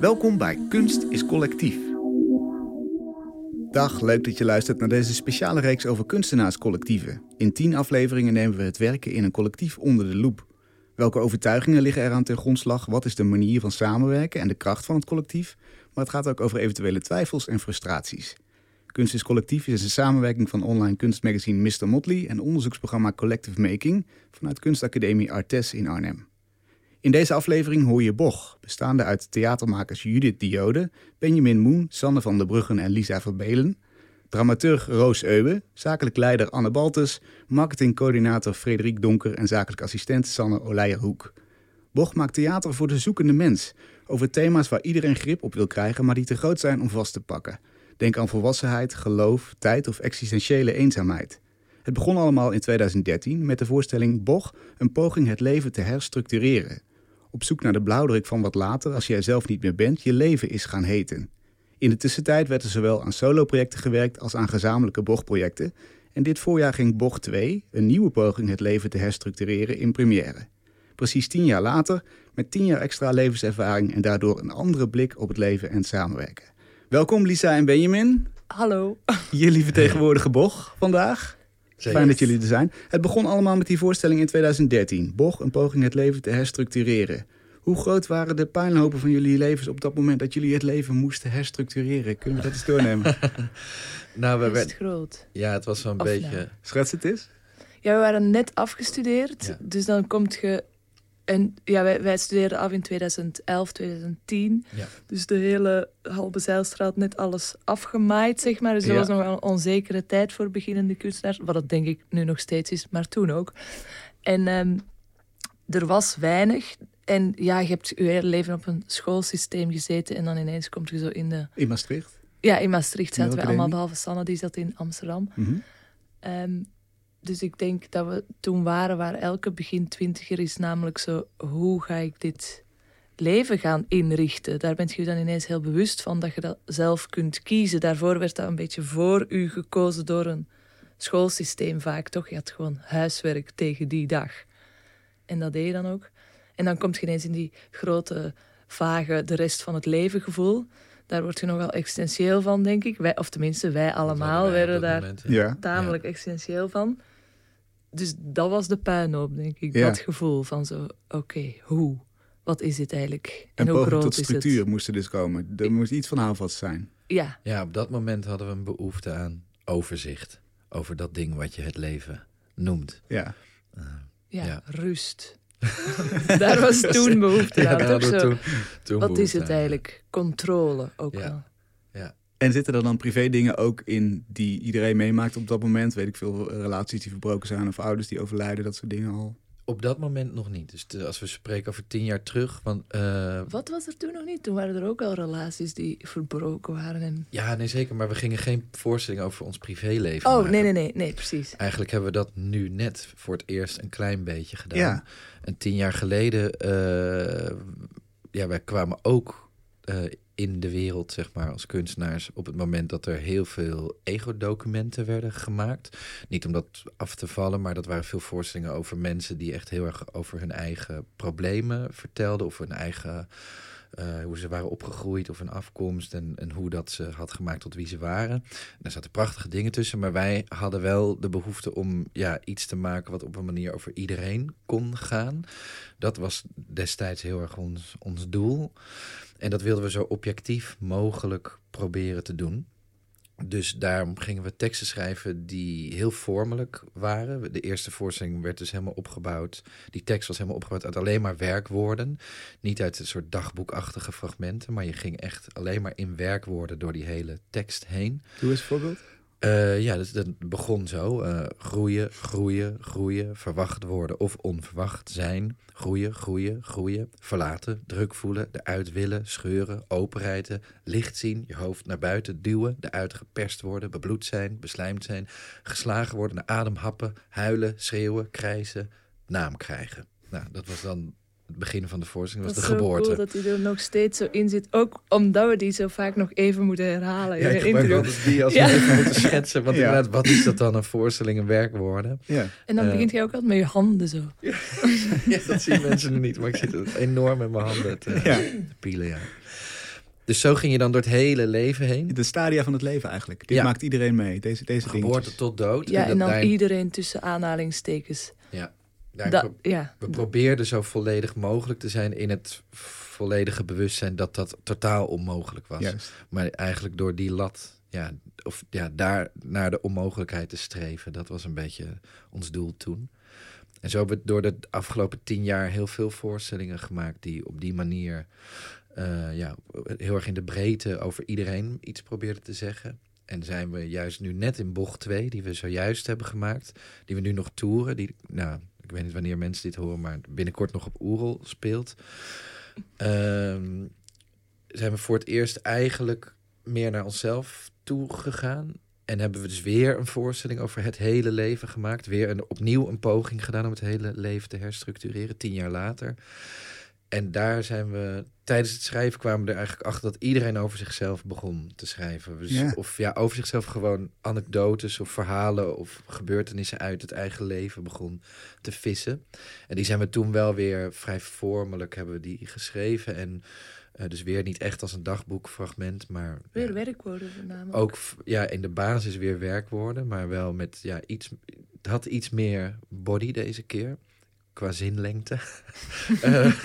Welkom bij Kunst is Collectief. Dag, leuk dat je luistert naar deze speciale reeks over kunstenaarscollectieven. In tien afleveringen nemen we het werken in een collectief onder de loep. Welke overtuigingen liggen eraan ten grondslag? Wat is de manier van samenwerken en de kracht van het collectief? Maar het gaat ook over eventuele twijfels en frustraties. Kunst is Collectief is een samenwerking van online kunstmagazine Mr. Motley en onderzoeksprogramma Collective Making vanuit Kunstacademie Artes in Arnhem. In deze aflevering hoor je Boch, bestaande uit theatermakers Judith Diode, Benjamin Moen, Sanne van der Bruggen en Lisa Verbelen, dramaturg Roos Euwe, zakelijk leider Anne Baltus, marketingcoördinator Frederik Donker en zakelijk assistent Sanne Oleijerhoek. Boch maakt theater voor de zoekende mens, over thema's waar iedereen grip op wil krijgen, maar die te groot zijn om vast te pakken. Denk aan volwassenheid, geloof, tijd of existentiële eenzaamheid. Het begon allemaal in 2013 met de voorstelling Boch, een poging het leven te herstructureren. Op zoek naar de blauwdruk van wat later, als er zelf niet meer bent, je leven is gaan heten. In de tussentijd werd er zowel aan soloprojecten gewerkt als aan gezamenlijke Boch-projecten. En dit voorjaar ging Boch 2, een nieuwe poging het leven te herstructureren, in première. Precies tien jaar later, met tien jaar extra levenservaring en daardoor een andere blik op het leven en samenwerken. Welkom Lisa en Benjamin. Hallo. Jullie vertegenwoordigen Boch vandaag. Fijn dat jullie er zijn. Het begon allemaal met die voorstelling in 2013. Boch, een poging het leven te herstructureren. Hoe groot waren de puinhopen van jullie levens op dat moment dat jullie het leven moesten herstructureren? Kunnen we dat eens doornemen? nou, we werden groot. Ja, het was zo'n beetje. Nou. Schets het eens. Ja, we waren net afgestudeerd. Dus dan komt je en ja, wij, wij studeerden af in 2011, 2010. Ja. Dus de hele Halbe Zijlstraat net alles afgemaaid, zeg maar. Dus dat was nog een onzekere tijd voor beginnende kunstenaars. Wat dat denk ik nu nog steeds is, maar toen ook. En um, er was weinig. En ja, je hebt je hele leven op een schoolsysteem gezeten. En dan ineens komt je zo in de... In Maastricht? Ja, in Maastricht zaten we allemaal, behalve Sanne, die zat in Amsterdam. Mm dus ik denk dat we toen waren waar elke begin twintiger is namelijk zo... hoe ga ik dit leven gaan inrichten? Daar bent je dan ineens heel bewust van dat je dat zelf kunt kiezen. Daarvoor werd dat een beetje voor u gekozen door een schoolsysteem vaak, toch? Je had gewoon huiswerk tegen die dag. En dat deed je dan ook. En dan komt je ineens in die grote, vage, de rest van het leven gevoel... Daar word je nogal existentieel van, denk ik. Wij, of tenminste, wij allemaal werden daar ja. tamelijk existentieel van dus dat was de puinhoop, denk ik. Dat gevoel van zo, oké, hoe? Wat is dit eigenlijk? En, en hoe groot tot structuur moest er dus komen. Er moest iets van houvast zijn. Ja. Ja, op dat moment hadden we een behoefte aan overzicht. Over dat ding wat je het leven noemt. Ja. Uh, ja, rust. Daar was toen behoefte aan. Ja. Toen, toen wat is het eigenlijk? Controle ook wel. En zitten er dan privé dingen ook in die iedereen meemaakt op dat moment? Weet ik veel, relaties die verbroken zijn of ouders die overlijden, dat soort dingen al? Op dat moment nog niet. Dus als we spreken over tien jaar terug. Want, uh... Wat was er toen nog niet? Toen waren er ook al relaties die verbroken waren. En... Ja, nee zeker. Maar we gingen geen voorstelling over ons privéleven Oh, maken. nee, nee, nee, nee, precies. Eigenlijk hebben we dat nu net voor het eerst een klein beetje gedaan. Ja. En tien jaar geleden, uh, ja, wij kwamen ook uh, in de wereld, zeg maar, als kunstenaars, op het moment dat er heel veel ego-documenten werden gemaakt. Niet om dat af te vallen, maar dat waren veel voorstellingen over mensen die echt heel erg over hun eigen problemen vertelden, of hun eigen. Uh, hoe ze waren opgegroeid of hun afkomst en, en hoe dat ze had gemaakt tot wie ze waren. En daar zaten prachtige dingen tussen, maar wij hadden wel de behoefte om ja, iets te maken wat op een manier over iedereen kon gaan. Dat was destijds heel erg ons, ons doel. En dat wilden we zo objectief mogelijk proberen te doen. Dus daarom gingen we teksten schrijven die heel vormelijk waren. De eerste voorstelling werd dus helemaal opgebouwd. Die tekst was helemaal opgebouwd uit alleen maar werkwoorden. Niet uit een soort dagboekachtige fragmenten, maar je ging echt alleen maar in werkwoorden door die hele tekst heen. Doe eens een voorbeeld. Uh, ja, dat begon zo. Uh, groeien, groeien, groeien, verwacht worden of onverwacht zijn. Groeien, groeien, groeien. Verlaten, druk voelen, eruit willen, scheuren, openrijden. Licht zien, je hoofd naar buiten duwen, eruit geperst worden, bebloed zijn, beslijmd zijn. Geslagen worden, naar adem happen, huilen, schreeuwen, krijsen, naam krijgen. Nou, dat was dan het begin van de voorstelling was dat de geboorte. Cool dat hij er nog steeds zo in zit. Ook omdat we die zo vaak nog even moeten herhalen. Ja, ik gebruik die als we even moeten schetsen. Want inderdaad, wat is dat dan, een voorstelling, een werkwoorden? Ja. En dan uh, begint hij ook altijd met je handen zo. Ja, dat zien mensen nu niet. Maar ik zit enorm met mijn handen te, ja. te pielen, ja. Dus zo ging je dan door het hele leven heen. De stadia van het leven eigenlijk. Dit maakt iedereen mee, deze, deze dingen. Geboorte tot dood. Ja, en, dan iedereen tussen aanhalingstekens. Ja. ja. We probeerden zo volledig mogelijk te zijn in het volledige bewustzijn dat dat totaal onmogelijk was. Juist. Maar eigenlijk door die lat, ja, of ja, daar naar de onmogelijkheid te streven, dat was een beetje ons doel toen. En zo hebben we door de afgelopen tien jaar heel veel voorstellingen gemaakt die op die manier uh, ja, heel erg in de breedte over iedereen iets probeerden te zeggen. En zijn we juist nu net in bocht 2, die we zojuist hebben gemaakt, die we nu nog toeren. Die, nou, ik weet niet wanneer mensen dit horen, maar binnenkort nog op Oerol speelt. Ehm, zijn we voor het eerst eigenlijk meer naar onszelf toe gegaan. En hebben we dus weer een voorstelling over het hele leven gemaakt. Weer een, opnieuw een poging gedaan om het hele leven te herstructureren, tien jaar later. En daar zijn we tijdens het schrijven kwamen we er eigenlijk achter dat iedereen over zichzelf begon te schrijven. Dus Of ja, over zichzelf gewoon anekdotes of verhalen of gebeurtenissen uit het eigen leven begon te vissen. En die zijn we toen wel weer vrij vormelijk hebben we die geschreven. En uh, dus weer niet echt als een dagboekfragment, maar... Weer werkwoorden voornamelijk. Ook ja, in de basis weer werkwoorden, maar wel met ja, iets... Het had iets meer body deze keer qua zinlengte. uh,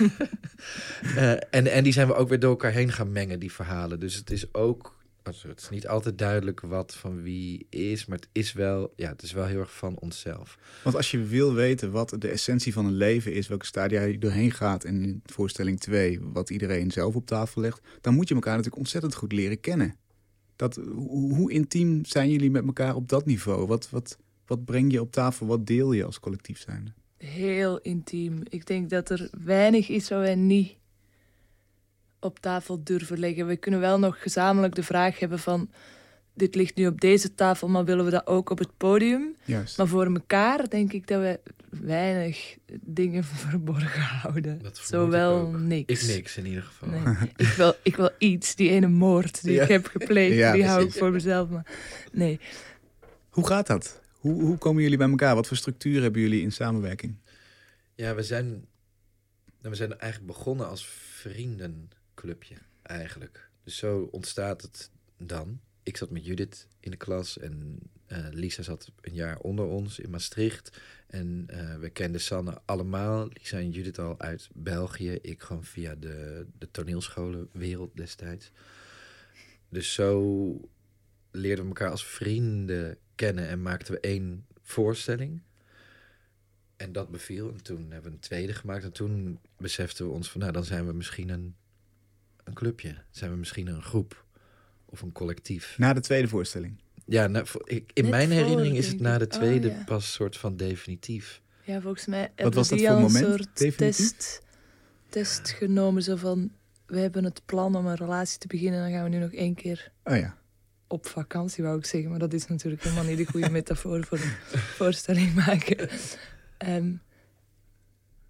uh, en, en die zijn we ook weer door elkaar heen gaan mengen, die verhalen. Dus het is ook, het is niet altijd duidelijk wat van wie is, maar het is wel, ja, het is wel heel erg van onszelf. Want als je wil weten wat de essentie van een leven is, welke stadia je doorheen gaat en in voorstelling 2, wat iedereen zelf op tafel legt, dan moet je elkaar natuurlijk ontzettend goed leren kennen. Dat, hoe, hoe intiem zijn jullie met elkaar op dat niveau? Wat, wat, wat breng je op tafel? Wat deel je als collectief zijnde? Heel intiem. Ik denk dat er weinig is wat wij niet op tafel durven leggen. We kunnen wel nog gezamenlijk de vraag hebben van... dit ligt nu op deze tafel, maar willen we dat ook op het podium? Juist. Maar voor elkaar denk ik dat we weinig dingen verborgen houden. Zowel niks. Ik niks in ieder geval. ik, wil, ik wil iets, die ene moord die ik heb gepleegd, die hou ik voor mezelf. Maar nee. Hoe gaat dat? Hoe, hoe komen jullie bij elkaar? Wat voor structuur hebben jullie in samenwerking? Ja, we zijn, nou, we zijn eigenlijk begonnen als vriendenclubje eigenlijk. Dus zo ontstaat het dan. Ik zat met Judith in de klas en uh, Lisa zat een jaar onder ons in Maastricht. En uh, we kenden Sanne allemaal. Lisa en Judith al uit België. Ik gewoon via de, de toneelscholenwereld destijds. Dus zo leerden we elkaar als vrienden kennen en maakten we één voorstelling. En dat beviel. En toen hebben we een tweede gemaakt. En toen beseften we ons van, nou, dan zijn we misschien een, een clubje. Zijn we misschien een groep of een collectief. Na de tweede voorstelling? Ja, nou, ik, in mijn herinnering is het na de oh, tweede pas soort van definitief. Ja, volgens mij Wat was dat voor een moment? soort test, test genomen. Zo van, we hebben het plan om een relatie te beginnen. Dan gaan we nu nog één keer oh, ja op vakantie, wou ik zeggen. Maar dat is natuurlijk helemaal niet de goede metafoor voor een voorstelling maken. Ehm,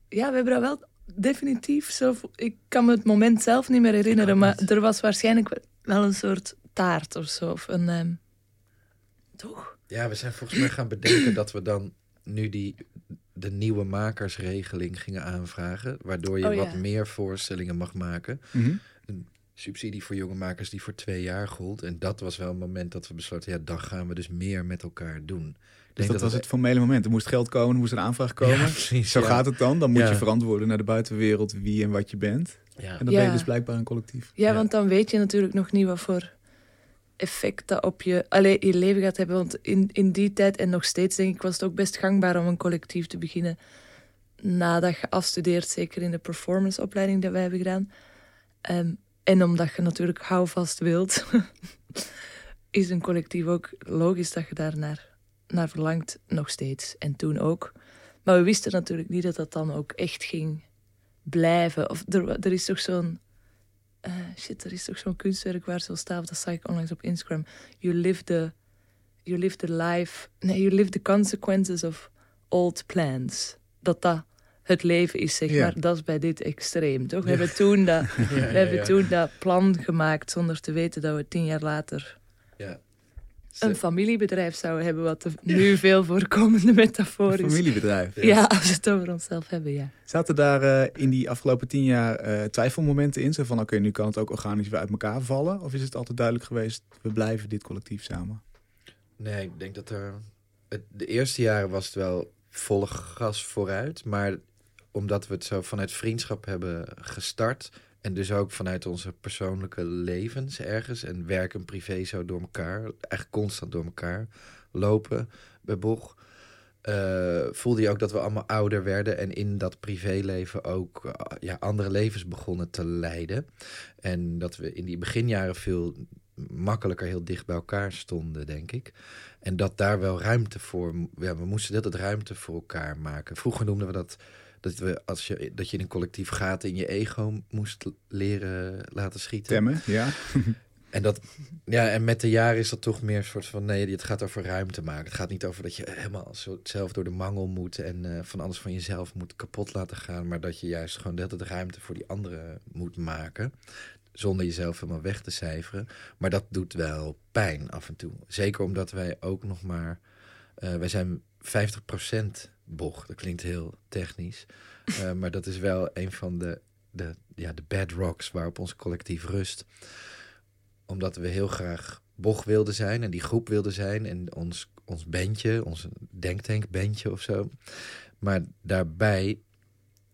ja, we hebben dat wel definitief zo... Ik kan me het moment zelf niet meer herinneren, maar er was waarschijnlijk wel een soort taart of zo. Of een... Um, toch? Ja, we zijn volgens mij gaan bedenken dat we dan nu die, de nieuwe makersregeling gingen aanvragen. Waardoor je oh, wat meer voorstellingen mag maken. Mm subsidie voor jonge makers die voor twee jaar gold. En dat was wel een moment dat we besloten, ja, dan gaan we dus meer met elkaar doen. Dus dat, was het formele moment. Er moest geld komen, er moest een aanvraag komen. precies, Zo gaat het dan. Dan moet je verantwoorden naar de buitenwereld wie en wat je bent. En dan ben je dus blijkbaar een collectief. Ja, want dan weet je natuurlijk nog niet wat voor effect dat op je, alleen je leven gaat hebben. Want in, in die tijd en nog steeds denk ik was het ook best gangbaar om een collectief te beginnen. Nadat je afstudeert, zeker in de performanceopleiding die wij hebben gedaan. Ehm, en omdat je natuurlijk houvast wilt, is een collectief ook logisch dat je daar naar, naar verlangt, nog steeds. En toen ook. Maar we wisten natuurlijk niet dat dat dan ook echt ging blijven. Of er, er is toch zo'n. Uh, shit, er is toch zo'n kunstwerk waar zo staat, dat zag ik onlangs op Instagram. You live the. You live the life. Nee, you live the consequences of old plans. Dat dat het leven is, zeg maar. Dat is bij dit extreem, toch? We hebben, toen dat, we hebben toen dat plan gemaakt zonder te weten dat we tien jaar later een familiebedrijf zouden hebben, wat de nu veel voorkomende metafoor is. Een familiebedrijf. Ja. als we het over onszelf hebben, ja. Zaten daar uh, in die afgelopen tien jaar uh, twijfelmomenten in? Zo van, oké, nu kan het ook organisch weer uit elkaar vallen? Of is het altijd duidelijk geweest, we blijven dit collectief samen? Nee, ik denk dat er... Het, de eerste jaren was het wel volle gas vooruit. Maar omdat we het zo vanuit vriendschap hebben gestart... En dus ook vanuit onze persoonlijke levens ergens en werk en privé zo door elkaar, echt constant door elkaar lopen bij Boch. Uh, voelde je ook dat we allemaal ouder werden en in dat privéleven ook uh, ja, andere levens begonnen te leiden. En dat we in die beginjaren veel makkelijker heel dicht bij elkaar stonden, denk ik. En dat daar wel ruimte voor, ja, we moesten dat het ruimte voor elkaar maken. Vroeger noemden we dat dat, we, als je, dat je in een collectief gaat in je ego moest leren laten schieten. Temmen, ja. En, dat, ja, en met de jaren is dat toch meer een soort van... nee, het gaat over ruimte maken. Het gaat niet over dat je helemaal zelf door de mangel moet... en uh, van alles van jezelf moet kapot laten gaan... maar dat je juist gewoon de ruimte voor die anderen moet maken... zonder jezelf helemaal weg te cijferen. Maar dat doet wel pijn af en toe. Zeker omdat wij ook nog maar... Uh, wij zijn 50% bocht. Dat klinkt heel technisch. Uh, maar dat is wel een van de, de, ja, de bedrocks waarop ons collectief rust. Omdat we heel graag bocht wilden zijn en die groep wilden zijn. En ons, ons bandje, ons denktankbandje of zo. Maar daarbij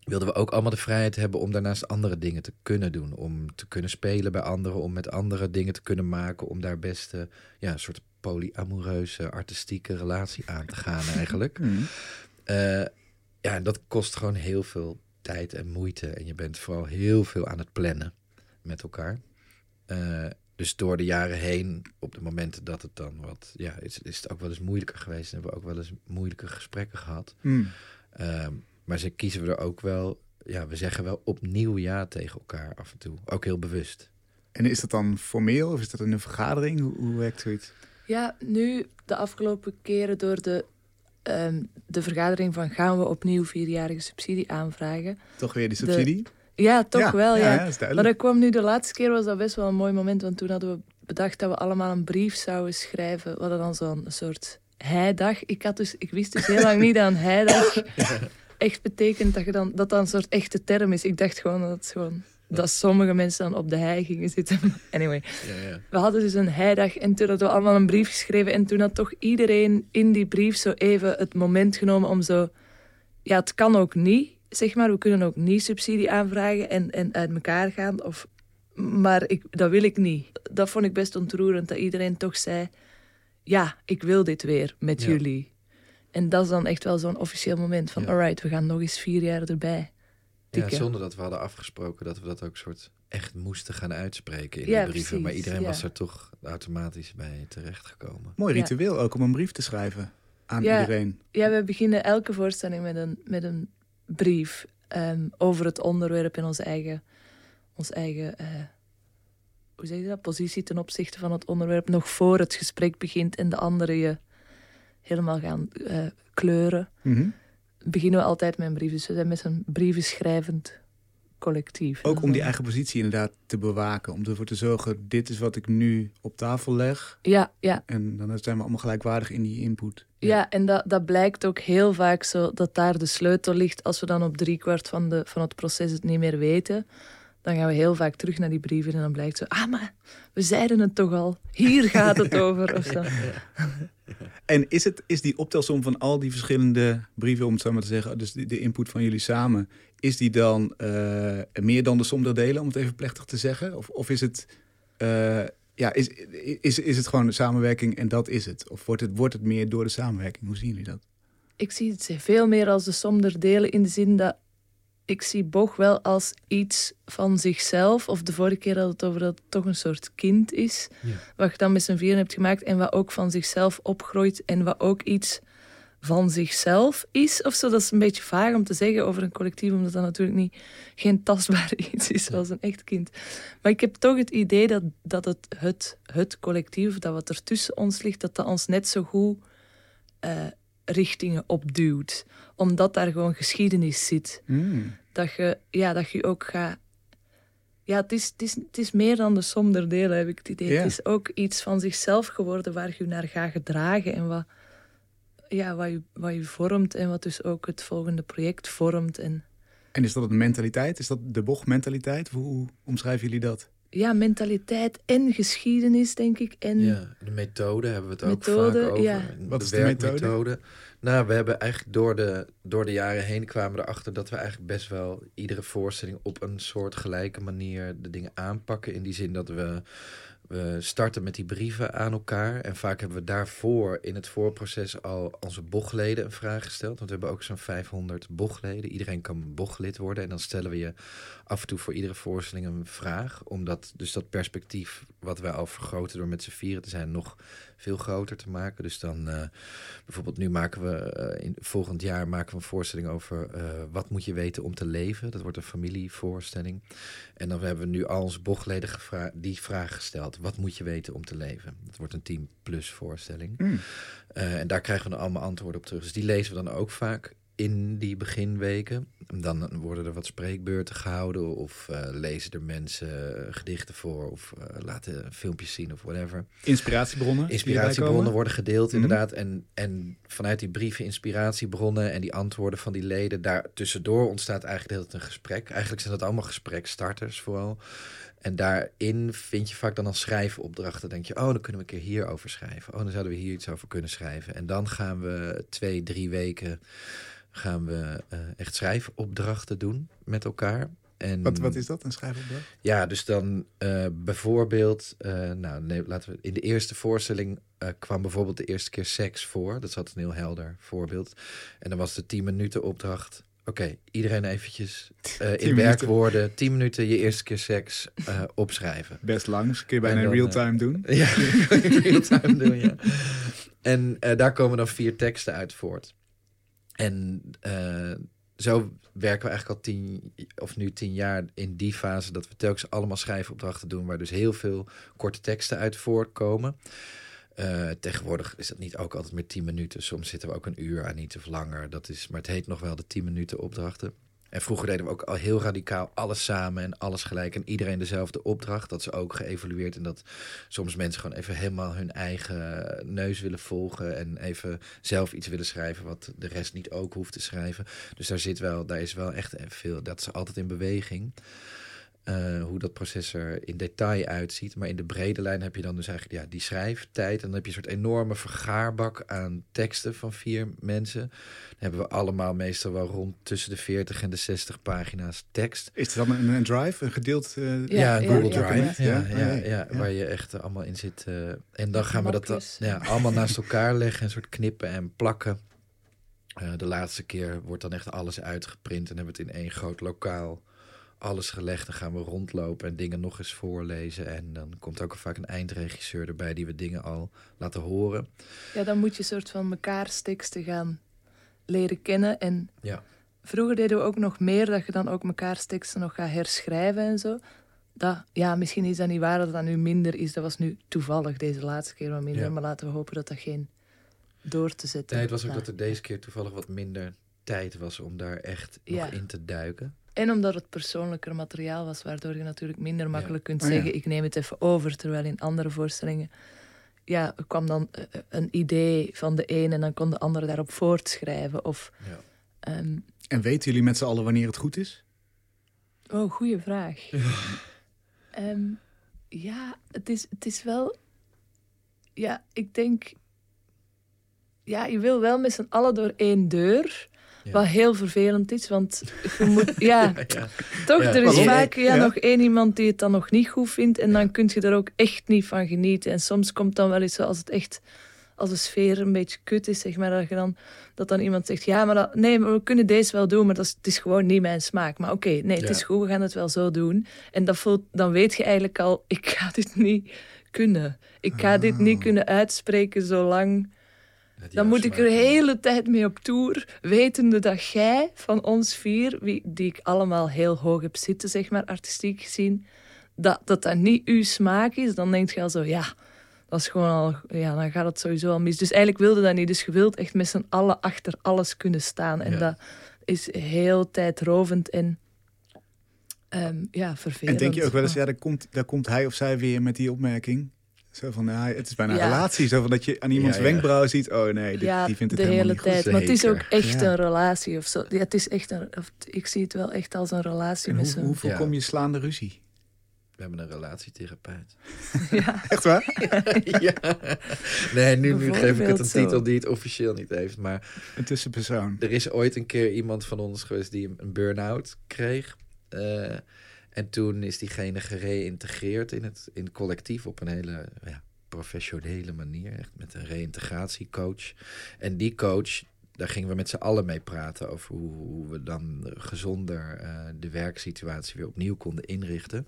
wilden we ook allemaal de vrijheid hebben om daarnaast andere dingen te kunnen doen. Om te kunnen spelen bij anderen, om met andere dingen te kunnen maken. Om daar best uh, ja, een soort polyamoreuze, artistieke relatie aan te gaan eigenlijk. Mm. Uh, ja, dat kost gewoon heel veel tijd en moeite. En je bent vooral heel veel aan het plannen met elkaar. Uh, dus door de jaren heen, op de momenten dat het dan wat... Ja, is, is het ook wel eens moeilijker geweest. En hebben we ook wel eens moeilijke gesprekken gehad. Mm. Uh, maar ze kiezen we er ook wel... Ja, we zeggen wel opnieuw ja tegen elkaar af en toe. Ook heel bewust. En is dat dan formeel of is dat in een vergadering? Hoe, hoe werkt zoiets? Ja, nu de afgelopen keren door de um, de vergadering van gaan we opnieuw vierjarige subsidie aanvragen. Toch weer die subsidie? ja, toch wel, ja. maar dat kwam nu de laatste keer was dat best wel een mooi moment, want toen hadden we bedacht dat we allemaal een brief zouden schrijven. We hadden dan zo'n soort heidag. Ik, had dus, ik wist dus heel lang niet aan heidag echt betekent dat je dan, dat dan een soort echte term is. Ik dacht gewoon dat het gewoon dat sommige mensen dan op de hei gingen zitten. Anyway, ja, ja. we hadden dus een heidag en toen hadden we allemaal een brief geschreven. En toen had toch iedereen in die brief zo even het moment genomen om zo... Ja, het kan ook niet, zeg maar. We kunnen ook niet subsidie aanvragen en, en uit elkaar gaan. Of, maar ik, dat wil ik niet. Dat vond ik best ontroerend, dat iedereen toch zei... Ja, ik wil dit weer met jullie. En dat is dan echt wel zo'n officieel moment van... alright, we gaan nog eens vier jaar erbij. Ja, zonder dat we hadden afgesproken dat we dat ook soort echt moesten gaan uitspreken in de brieven. maar iedereen was er toch automatisch bij terechtgekomen. Mooi ritueel ook om een brief te schrijven aan iedereen. Ja, we beginnen elke voorstelling met een, met een brief um, over het onderwerp in onze eigen, ons eigen uh, hoe zeg je dat? positie ten opzichte van het onderwerp. Nog voor het gesprek begint en de anderen je helemaal gaan uh, kleuren. Mm beginnen we altijd met een brief. Dus we zijn met zo'n brieven schrijvend collectief. Ook om die eigen positie inderdaad te bewaken. Om ervoor te zorgen, dit is wat ik nu op tafel leg. Ja, ja. En dan zijn we allemaal gelijkwaardig in die input. Ja, en dat, dat blijkt ook heel vaak zo, dat daar de sleutel ligt. Als we dan op driekwart van, de, van het proces het niet meer weten dan gaan we heel vaak terug naar die brieven en dan blijkt zo, ah, maar we zeiden het toch al. Hier gaat het over. Of zo. En is, het, is die optelsom van al die verschillende brieven, om het zo maar te zeggen, dus de, de input van jullie samen, is die dan uh, meer dan de som der delen, om het even plechtig te zeggen? Of, of is het... Uh, ja, is, is, is het gewoon samenwerking en dat is het? Of wordt het, wordt het meer door de samenwerking? Hoe zien jullie dat? Ik zie het veel meer als de som der delen in de zin dat ik zie Boch wel als iets van zichzelf. Of de vorige keer had het over dat het toch een soort kind is. Wat je dan met z'n vieren hebt gemaakt. En wat ook van zichzelf opgroeit. En wat ook iets van zichzelf is. Of zo. Dat is een beetje vaag om te zeggen over een collectief. Omdat dat natuurlijk niet, geen tastbaar iets is zoals een echt kind. Maar ik heb toch het idee dat, dat het, het, het collectief, dat wat er tussen ons ligt, dat dat ons net zo goed... Uh, richtingen opduwt. Omdat daar gewoon geschiedenis zit. Mm. Dat, je, ja, dat je ook gaat ja, het is, het, is, het is meer dan de som der delen, heb ik het idee. Het is ook iets van zichzelf geworden waar je naar gaat gedragen en wat, ja, wat, je, wat je vormt en wat dus ook het volgende project vormt. En, en is dat een mentaliteit? Is dat de bochtmentaliteit? Hoe, hoe omschrijven jullie dat? Ja, mentaliteit en geschiedenis, denk ik. En ja, de methode hebben we het ook vaak over. Ja. Wat is de, de methode? Nou, we hebben eigenlijk door de, door de jaren heen kwamen we erachter dat we eigenlijk best wel iedere voorstelling op een soort gelijke manier de dingen aanpakken. In die zin dat we we starten met die brieven aan elkaar. En vaak hebben we daarvoor in het voorproces al onze bochleden een vraag gesteld. Want we hebben ook zo'n 500 bochleden. Iedereen kan bochlid worden. En dan stellen we je af en toe voor iedere voorstelling een vraag. Omdat dus dat perspectief wat wij al vergroten door met z'n vieren te zijn nog veel groter te maken. Dus dan uh, bijvoorbeeld nu maken we uh, in volgend jaar maken we een voorstelling over uh, wat moet je weten om te leven. Dat wordt een familievoorstelling. En dan hebben we nu al onze bochleden die vraag gesteld. Wat moet je weten om te leven? Dat wordt een 10 plus voorstelling. Mm. en daar krijgen we dan allemaal antwoorden op terug. Dus die lezen we dan ook vaak in die beginweken. Dan worden er wat spreekbeurten gehouden of uh, lezen er mensen uh, gedichten voor of uh, laten filmpjes zien of whatever. Inspiratiebronnen? Inspiratiebronnen worden gedeeld mhm. inderdaad. En, en vanuit die brieven inspiratiebronnen en die antwoorden van die leden, daar tussendoor ontstaat eigenlijk heel een gesprek. Eigenlijk zijn dat allemaal gesprekstarters vooral. En daarin vind je vaak dan al schrijfopdrachten. denk je, oh, dan kunnen we een keer hierover schrijven. Oh, dan zouden we hier iets over kunnen schrijven. En dan gaan we twee, drie weken gaan we uh, echt schrijfopdrachten doen met elkaar. En, wat, wat is dat, een schrijfopdracht? Ja, dus dan uh, bijvoorbeeld, uh, nou nee, laten we in de eerste voorstelling kwam bijvoorbeeld de eerste keer seks voor. Dat altijd een heel helder voorbeeld. En dan was de 10 minuten opdracht. Oké, iedereen eventjes in werkwoorden, 10 minuten je eerste keer seks opschrijven. Best lang, kun je bijna in real-time doen. Ja, in real-time doen, ja. En daar komen dan vier teksten uit voort. En uh, zo werken we eigenlijk al tien, of nu tien jaar in die fase dat we telkens allemaal schrijfopdrachten doen, waar dus heel veel korte teksten uit voortkomen. Uh, tegenwoordig is dat niet ook altijd meer tien minuten. Soms zitten we ook een uur aan iets of langer. Dat is, maar het heet nog wel de tien minuten opdrachten. En vroeger deden we ook al heel radicaal alles samen en alles gelijk. En iedereen dezelfde opdracht. Dat is ook geëvalueerd. En dat soms mensen gewoon even helemaal hun eigen neus willen volgen. En even zelf iets willen schrijven wat de rest niet ook hoeft te schrijven. Dus daar zit wel, daar is wel echt veel. Dat is altijd in beweging. Uh, hoe dat proces er in detail uitziet. Maar in de brede lijn heb je dan dus eigenlijk ja, die schrijftijd. En dan heb je een soort enorme vergaarbak aan teksten van vier mensen. Dan hebben we allemaal meestal wel rond tussen de 40 en de 60 pagina's tekst. Is het dan een, een drive, een gedeeld... Uh, ja, ja, Google Drive. Ja, ja, ja, waar je echt allemaal in zit. Uh, en dan gaan we dat ja, allemaal naast elkaar leggen. Een soort knippen en plakken. de laatste keer wordt dan echt alles uitgeprint. En hebben we het in één groot lokaal alles gelegd. Dan gaan we rondlopen en dingen nog eens voorlezen. En dan komt ook vaak een eindregisseur erbij die we dingen al laten horen. Ja, dan moet je een soort van mekaars teksten gaan leren kennen. En ja. vroeger deden we ook nog meer dat je dan ook mekaars teksten nog gaat herschrijven en zo. Dat, ja, misschien is dat niet waar dat dat nu minder is. Dat was nu toevallig deze laatste keer wat minder. Maar laten we hopen dat dat geen door te zetten. Nee, het was ook dat er deze keer toevallig wat minder tijd was om daar echt nog in te duiken. En omdat het persoonlijker materiaal was, waardoor je natuurlijk minder makkelijk kunt oh zeggen: ik neem het even over. Terwijl in andere voorstellingen ja, kwam dan eh, eh, een idee van de een en dan kon de andere daarop voortschrijven. Of, ja. Ehm, en weten jullie met z'n allen wanneer het goed is? Oh, goede vraag. Ehm, ja, het is, het is wel. Ja, ik denk. Ja, je wil wel met z'n allen door één deur. Wat heel vervelend is, want je moet, ja, toch, er is vaak ja, nog één iemand die het dan nog niet goed vindt en dan kun je er ook echt niet van genieten. En soms komt dan wel eens zo als het echt, als de sfeer een beetje kut is, zeg maar, dat, je dan, dat dan iemand zegt, ja, maar dat, nee, maar we kunnen deze wel doen, maar dat is, het is gewoon niet mijn smaak. Maar oké, nee, het is goed, we gaan het wel zo doen. En dat voelt, dan weet je eigenlijk al, ik ga dit niet kunnen. Ik ga dit niet ah. kunnen uitspreken zolang dan moet ik er de hele tijd mee op tour, wetende dat jij van ons vier, wie, die ik allemaal heel hoog heb zitten, zeg maar, artistiek gezien, dat dat, dat niet uw smaak is, dan denk je al zo, ja, dat is gewoon al, ja, dan gaat het sowieso al mis. Dus eigenlijk wilde dat niet. Dus je wilt echt met z'n allen achter alles kunnen staan. En dat is heel tijdrovend en Um, ja, vervelend. En denk je ook wel eens, ja, daar komt, daar komt hij of zij weer met die opmerking? Zo van, ja, het is bijna een relatie. Zo van dat je aan iemands ja, wenkbrauw ziet, oh nee, die, die vindt het de hele tijd. Goed. Maar het is ook echt een relatie of zo. Ja, het is echt een, of, ik zie het wel echt als een relatie. En met hoe, hoe voorkom je slaande ruzie? We hebben een relatietherapeut. Ja. Echt waar? ja. Nee, nu, nu geef ik het een titel die het officieel niet heeft. Maar een tussenpersoon. Er is ooit een keer iemand van ons geweest die een burn-out kreeg. Uh, en toen is diegene gereïntegreerd in het, in het collectief op een hele ja, professionele manier. Echt met een reïntegratiecoach. En die coach, daar gingen we met z'n allen mee praten over hoe, hoe we dan gezonder uh, de werksituatie weer opnieuw konden inrichten.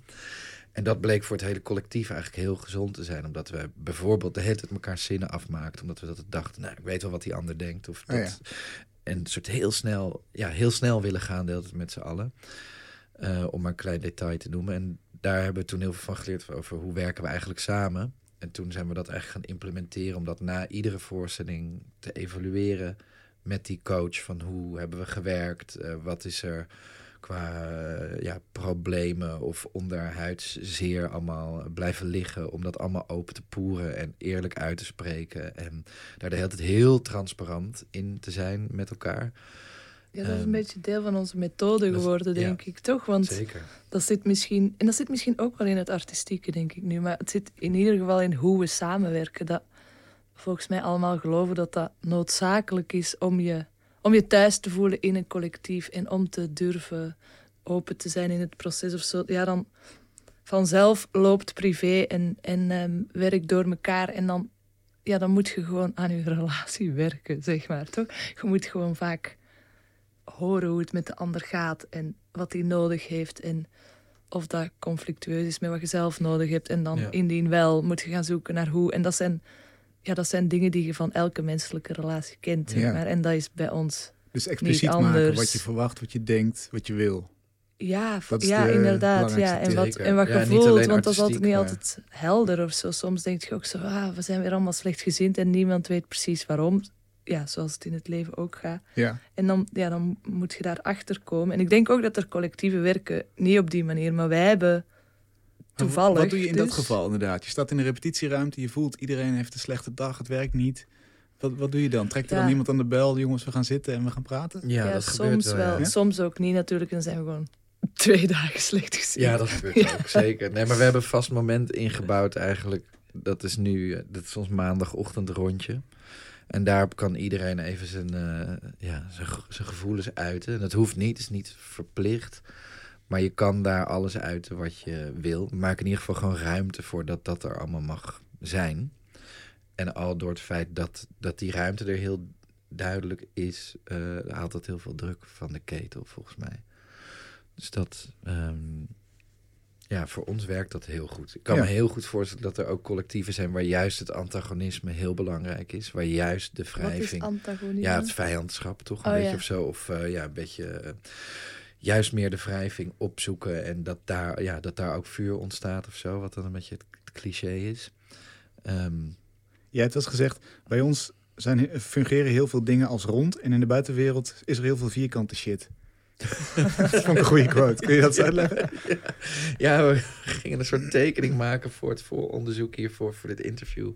En dat bleek voor het hele collectief eigenlijk heel gezond te zijn. Omdat we bijvoorbeeld de hele tijd elkaar zinnen afmaakten. Omdat we dat dachten, nou, ik weet wel wat die ander denkt. Of dat, oh ja. En een soort heel snel, ja, heel snel willen gaan, deelt het met z'n allen. Uh, om maar een klein detail te noemen. En daar hebben we toen heel veel van geleerd over hoe werken we eigenlijk samen. En toen zijn we dat eigenlijk gaan implementeren om dat na iedere voorstelling te evalueren met die coach. Van hoe hebben we gewerkt? Uh, wat is er qua uh, ja, problemen of onderhuidszeer allemaal blijven liggen. Om dat allemaal open te poeren en eerlijk uit te spreken. En daar de hele tijd heel transparant in te zijn met elkaar. Ja, dat is een ehm, beetje deel van onze methode geworden, denk ik, toch? Want zeker. dat zit misschien, en dat zit misschien ook wel in het artistieke, denk ik nu, maar het zit in ieder geval in hoe we samenwerken. Dat volgens mij allemaal geloven dat dat noodzakelijk is om je, om je thuis te voelen in een collectief en om te durven open te zijn in het proces of zo. Ja, dan vanzelf loopt privé en, en um, werk door elkaar en dan, ja, dan moet je gewoon aan je relatie werken, zeg maar, toch? Je moet gewoon vaak horen hoe het met de ander gaat en wat hij nodig heeft en of dat conflictueus is met wat je zelf nodig hebt. En dan indien wel, moet je gaan zoeken naar hoe. En dat zijn, ja, dat zijn dingen die je van elke menselijke relatie kent. Ja. maar. En dat is bij ons Dus expliciet maken wat je verwacht, wat je denkt, wat je wil. Ja, ja inderdaad. Ja. En, wat, en wat je voelt, want dat is altijd niet altijd helder of zo. Soms denk je ook zo, ah, we zijn weer allemaal slecht gezind en niemand weet precies waarom ja, zoals het in het leven ook gaat. Ja. En dan, ja, dan moet je daarachter komen. En ik denk ook dat er collectieve werken niet op die manier, maar wij hebben toevallig. Wat doe je in dat dus- geval inderdaad? Je staat in een repetitieruimte, je voelt iedereen heeft een slechte dag, het werkt niet. Wat, wat doe je dan? Trekt er dan iemand aan de bel, jongens, we gaan zitten en we gaan praten? Ja, dat soms wel. Ja? Soms ook niet natuurlijk. En zijn we gewoon twee dagen slecht gezien. Ja, dat gebeurt ook, zeker. Nee, maar we hebben een vast moment ingebouwd eigenlijk. Dat is nu, eh, dat is ons maandagochtend rondje. En daarop kan iedereen even zijn, uh, ja, zijn, zijn gevoelens uiten. Dat hoeft niet, is niet verplicht. Maar je kan daar alles uiten wat je wil. Maak in ieder geval gewoon ruimte voor dat dat er allemaal mag zijn. En al door het feit dat, dat die ruimte er heel duidelijk is, uh, haalt dat heel veel druk van de ketel, volgens mij. Dus dat, um, ja, voor ons werkt dat heel goed. Ik kan me heel goed voorstellen dat er ook collectieven zijn waar juist het antagonisme heel belangrijk is. Waar juist de wrijving. Ja, het vijandschap toch een oh, beetje of zo. Of uh, ja, een beetje. Uh, juist meer de wrijving opzoeken en dat daar, ja, dat daar ook vuur ontstaat of zo. Wat dan een beetje het, cliché is. Um, ja, het was gezegd, bij ons zijn, fungeren heel veel dingen als rond. En in de buitenwereld is er heel veel vierkante shit. dat vond ik een goede quote. Kun je dat uitleggen? Ja, we gingen een soort tekening maken voor het vooronderzoek hiervoor, voor dit interview.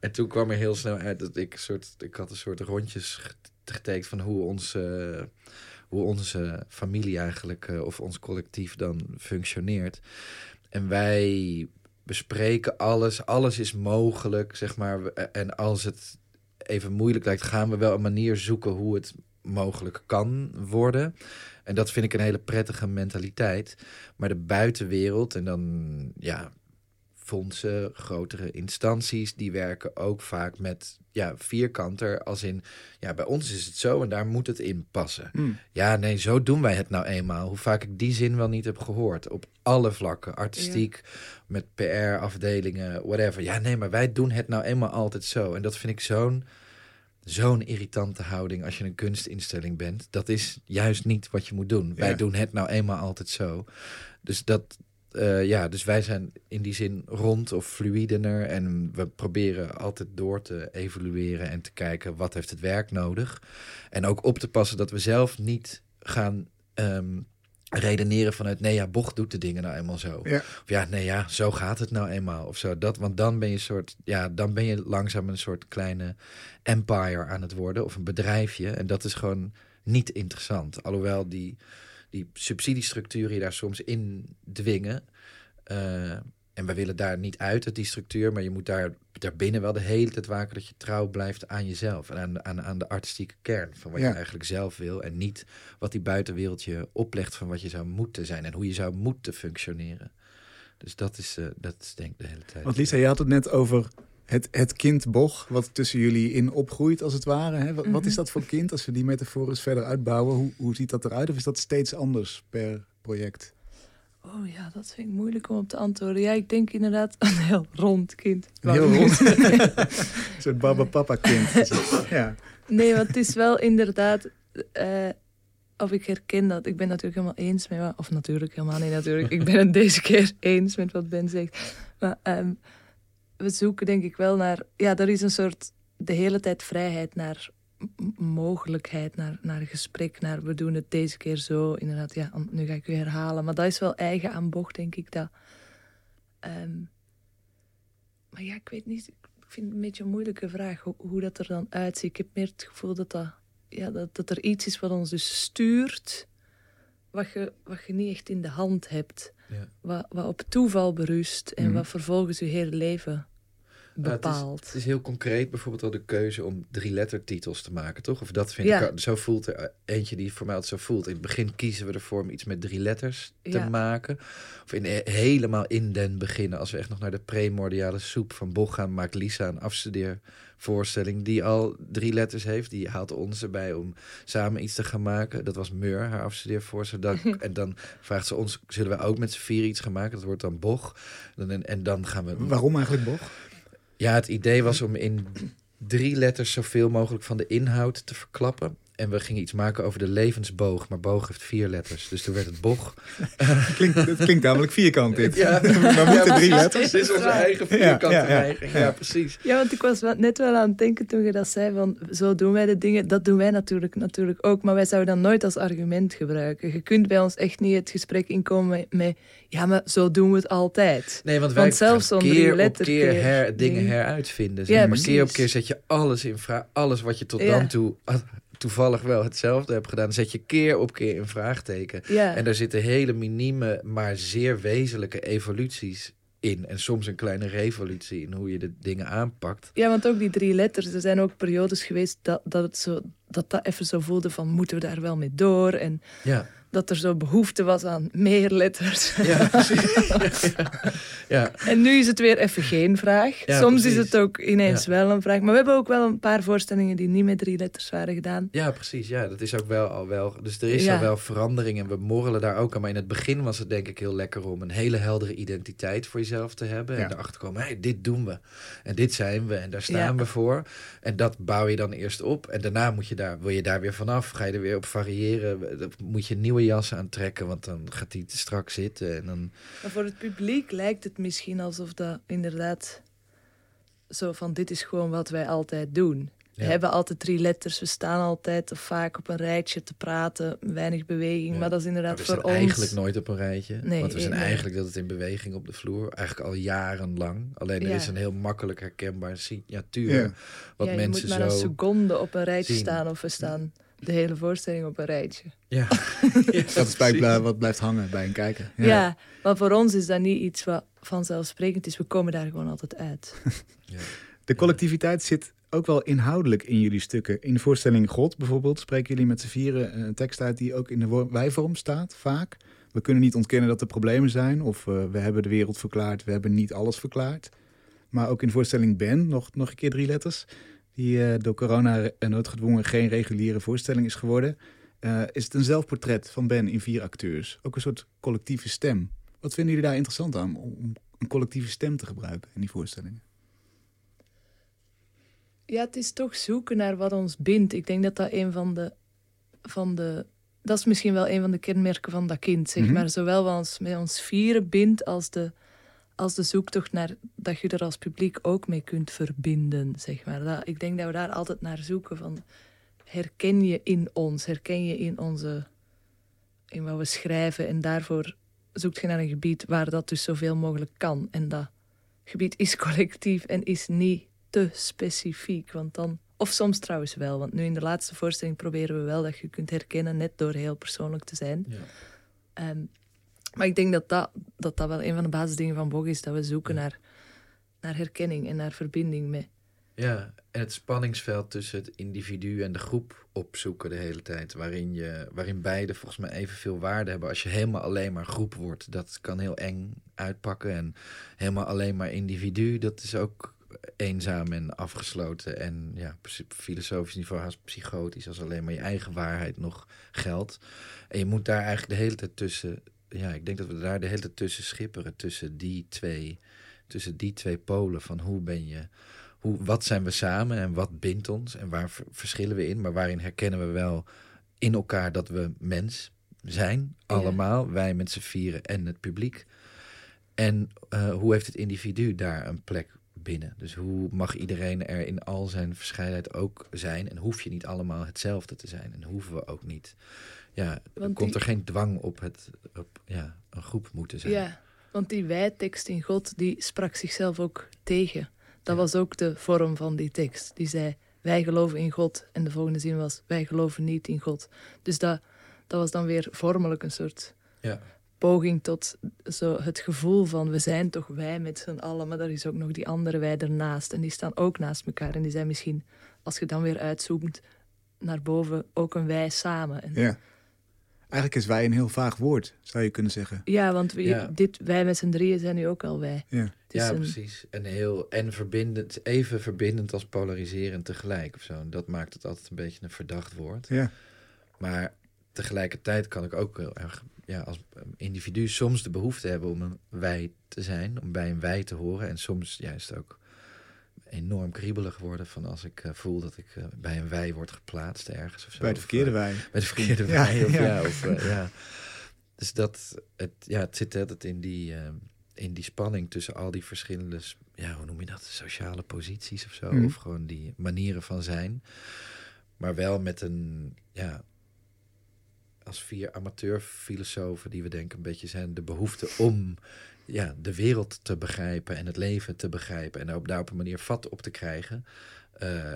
En toen kwam er heel snel uit dat ik, een soort, ik had een soort rondjes getekend van hoe onze, hoe onze familie eigenlijk, eh, of ons collectief dan functioneert. En wij bespreken alles, alles is mogelijk, zeg maar. En als het even moeilijk lijkt, gaan we wel een manier zoeken hoe het mogelijk kan worden. En dat vind ik een hele prettige mentaliteit. Maar de buitenwereld en dan ja, fondsen, grotere instanties, die werken ook vaak met ja, vierkanter. Als in, ja, bij ons is het zo en daar moet het in passen. Hmm. Ja, nee, zo doen wij het nou eenmaal. Hoe vaak ik die zin wel niet heb gehoord. Op alle vlakken, artistiek, met PR-afdelingen, whatever. Ja, nee, maar wij doen het nou eenmaal altijd zo. En dat vind ik zo'n zo'n irritante houding als je een kunstinstelling bent. Dat is juist niet wat je moet doen. Wij doen het nou eenmaal altijd zo. Dus dat, uh, ja, dus wij zijn in die zin rond of fluidener. En we proberen altijd door te evalueren en te kijken wat heeft het werk nodig. En ook op te passen dat we zelf niet gaan um, redeneren vanuit nee ja, bocht doet de dingen nou eenmaal zo. Ja. Of ja, nee ja, zo gaat het nou eenmaal of zo. Dat, want dan ben je soort, ja, dan ben je langzaam een soort kleine empire aan het worden of een bedrijfje. En dat is gewoon niet interessant. Alhoewel die, die subsidiestructuren je daar soms in dwingen. Uh, en we willen daar niet uit uit die structuur, maar je moet daar daarbinnen wel de hele tijd waken dat je trouw blijft aan jezelf en aan, aan, aan de artistieke kern van wat je eigenlijk zelf wil en niet wat die buitenwereld je oplegt van wat je zou moeten zijn en hoe je zou moeten functioneren. Dus dat is, uh, dat is denk ik de hele tijd. Want Lisa, je had het net over het, het kind Boch, wat tussen jullie in opgroeit als het ware. Hè? Wat, wat, is mhm. dat voor kind als we die metafoor eens verder uitbouwen? Hoe, hoe ziet dat eruit? Of is dat steeds anders per project? Oh ja, dat vind ik moeilijk om op te antwoorden. Ja, ik denk inderdaad een heel rond kind. Een heel rond? een soort baba-papa-kind. ja. Nee, want het is wel inderdaad... Uh, of ik herken dat. Ik ben natuurlijk helemaal eens met... Of natuurlijk helemaal niet natuurlijk. Ik ben het deze keer eens met wat Ben zegt. Maar um, we zoeken denk ik wel naar... Ja, er is een soort... De hele tijd vrijheid naar mogelijkheid naar, naar gesprek, naar we doen het deze keer zo. Inderdaad, ja, nu ga ik u herhalen. Maar dat is wel eigen aan bocht, denk ik. Dat. Ehm, maar ja, ik weet niet. Ik vind het een beetje een moeilijke vraag hoe, hoe dat er dan uitziet. Ik heb meer het gevoel dat, dat, ja, dat, dat er iets is wat ons dus stuurt, wat je, wat je niet echt in de hand hebt. Ja. Wat, wat op toeval berust en mhm. wat vervolgens je hele leven bepaald. het, is, heel concreet bijvoorbeeld al de keuze om drie lettertitels te maken, toch? Of dat vind ik, zo voelt er eentje die voor mij altijd zo voelt. In het begin kiezen we ervoor om iets met drie letters te maken. Of in, helemaal in den beginnen, als we echt nog naar de primordiale soep van Boch gaan, maakt Lisa een afstudeervoorstelling die al drie letters heeft. Die haalt ons erbij om samen iets te gaan maken. Dat was Meur, haar afstudeervoorstelling. en dan vraagt ze ons, zullen we ook met z'n vier iets gaan maken? Dat wordt dan Boch. En, en dan gaan we... Waarom eigenlijk Boch? Ja, het idee was om in drie letters zoveel mogelijk van de inhoud te verklappen. En we gingen iets maken over de levensboog. Maar boog heeft vier letters. Dus toen werd het boch. klinkt, het klinkt namelijk vierkant dit. Ja. we moeten drie letters. Dit is onze eigen vierkante ja, ja, ja, precies. Ja, want ik was net wel aan het denken toen je dat zei. Van, zo doen wij de dingen. Dat doen wij natuurlijk, natuurlijk ook. Maar wij zouden dat nooit als argument gebruiken. Je kunt bij ons echt niet het gesprek inkomen met... Ja, maar zo doen we het altijd. Nee, want wij want zelfs keer op keer her, dingen heruitvinden. Zeg maar. Keer op keer zet je alles in vraag. Alles wat je tot dan toe toevallig wel hetzelfde heb gedaan, zet je keer op keer een vraagteken. Ja. En daar zitten hele minieme, maar zeer wezenlijke evoluties in. En soms een kleine revolutie in hoe je de dingen aanpakt. Ja, want ook die drie letters. Er zijn ook periodes geweest dat, dat het zo dat dat even zo voelde van moeten we daar wel mee door? En ja dat er zo behoefte was aan meer letters. Ja, ja, En nu is het weer even geen vraag. Soms is het ook ineens wel een vraag. Maar we hebben ook wel een paar voorstellingen die niet met drie letters waren gedaan. Ja, precies. Ja, dat is ook wel al wel. Dus er is al wel verandering en we morrelen daar ook aan. Maar in het begin was het denk ik heel lekker om een hele heldere identiteit voor jezelf te hebben. En erachter komen, hey, dit doen we. En dit zijn we en daar staan we voor. En dat bouw je dan eerst op. En daarna moet je daar, wil je daar weer vanaf. Ga je er weer op variëren. Moet je nieuwe jas aantrekken, want dan gaat hij te strak zitten. En dan... Maar voor het publiek lijkt het misschien alsof dat inderdaad zo van dit is gewoon wat wij altijd doen. We hebben altijd drie letters, we staan altijd of vaak op een rijtje te praten, weinig beweging. Maar dat is inderdaad voor ons. eigenlijk nooit op een rijtje. Nee, want we zijn eigenlijk dat het in beweging op de vloer, eigenlijk al jarenlang. Alleen er is een heel makkelijk herkenbaar signatuur. Wat mensen je moet maar zo een seconde op een rijtje staan of we staan de hele voorstelling op een rijtje. Ja, dat is bij, wat blijft hangen bij een kijker. Ja. ja. maar voor ons is dat niet iets wat vanzelfsprekend is. We komen daar gewoon altijd uit. ja. De collectiviteit zit ook wel inhoudelijk in jullie stukken. In de voorstelling God bijvoorbeeld spreken jullie met z'n vieren een tekst uit die ook in de wijvorm staat, vaak. We kunnen niet ontkennen dat er problemen zijn of uh, we hebben de wereld verklaard, we hebben niet alles verklaard. Maar ook in de voorstelling Ben, nog, nog een keer drie letters, die uh, door corona noodgedwongen geen reguliere voorstelling is geworden, uh, is het een zelfportret van Ben in vier acteurs. Ook een soort collectieve stem. Wat vinden jullie daar interessant aan om een collectieve stem te gebruiken in die voorstellingen? Ja, het is toch zoeken naar wat ons bindt. Ik denk dat dat een van de, van de dat is misschien wel een van de kenmerken van dat kind, zeg mhm. maar. Zowel wat ons met ons vieren bindt als de als de zoektocht naar dat je er als publiek ook mee kunt verbinden, zeg maar. Dat, ik denk dat we daar altijd naar zoeken van herken je in ons, herken je in onze in wat we schrijven. En daarvoor zoekt je naar een gebied waar dat dus zoveel mogelijk kan. En dat gebied is collectief en is niet te specifiek. Want dan, of soms trouwens wel, want nu in de laatste voorstelling proberen we wel dat je kunt herkennen, net door heel persoonlijk te zijn. Ja. Ehm, maar ik denk dat dat, dat dat wel een van de basisdingen van Bog is, dat we zoeken naar, naar herkenning en naar verbinding met. Ja, en het spanningsveld tussen het individu en de groep opzoeken de hele tijd. Waarin, je, waarin beide volgens mij evenveel waarde hebben. Als je helemaal alleen maar groep wordt, dat kan heel eng uitpakken. En helemaal alleen maar individu, dat is ook eenzaam en afgesloten. En ja, op filosofisch niveau haast psychotisch. Als alleen maar je eigen waarheid nog geldt. En je moet daar eigenlijk de hele tijd tussen. Ja, ik denk dat we daar de hele tijd tussen schipperen. Tussen die twee, tussen die twee polen. Van hoe ben je hoe, wat zijn we samen en wat bindt ons en waar verschillen we in, maar waarin herkennen we wel in elkaar dat we mens zijn, allemaal, wij met z'n vieren en het publiek. En uh, hoe heeft het individu daar een plek binnen? Dus hoe mag iedereen er in al zijn verscheidenheid ook zijn? En hoef je niet allemaal hetzelfde te zijn? En hoeven we ook niet? Ja, want komt er geen dwang op het op, ja, een groep moeten zijn. Ja, want die wijtekst in God, die sprak zichzelf ook tegen. Dat was ook de vorm van die tekst. Die zei, wij geloven in God. En de volgende zin was, wij geloven niet in God. Dus dat, dat was dan weer vormelijk een soort ja. poging tot zo het gevoel van, we zijn toch wij met z'n allen, maar er is ook nog die andere wij ernaast. En die staan ook naast elkaar. En die zijn misschien, als je dan weer uitzoomt naar boven, ook een wij samen. En ja. Eigenlijk is wij een heel vaag woord, zou je kunnen zeggen. Ja, want we, dit, wij met z'n drieën zijn nu ook al wij. Ja, ja precies. En, heel, en verbindend, even verbindend als polariserend tegelijk. Of zo. dat maakt het altijd een beetje een verdacht woord. Ja. Maar tegelijkertijd kan ik ook heel erg ja, als individu soms de behoefte hebben om een wij te zijn, om bij een wij te horen. En soms juist ook enorm kriebelig worden van als ik uh, voel dat ik uh, bij een wij word geplaatst ergens of zo. Bij de verkeerde of, wij. Bij de verkeerde ja, wij. Of, ja. ja of, ja. Dus dat, het, ja, het zit altijd in die, in die spanning tussen al die verschillende, ja, hoe noem je dat, sociale posities of zo. Mm. Of gewoon die manieren van zijn. Maar wel met een, ja, als vier amateurfilosofen die we denken een beetje zijn, de behoefte om ja, de wereld te begrijpen en het leven te begrijpen en daar op een manier vat op te krijgen. Uh,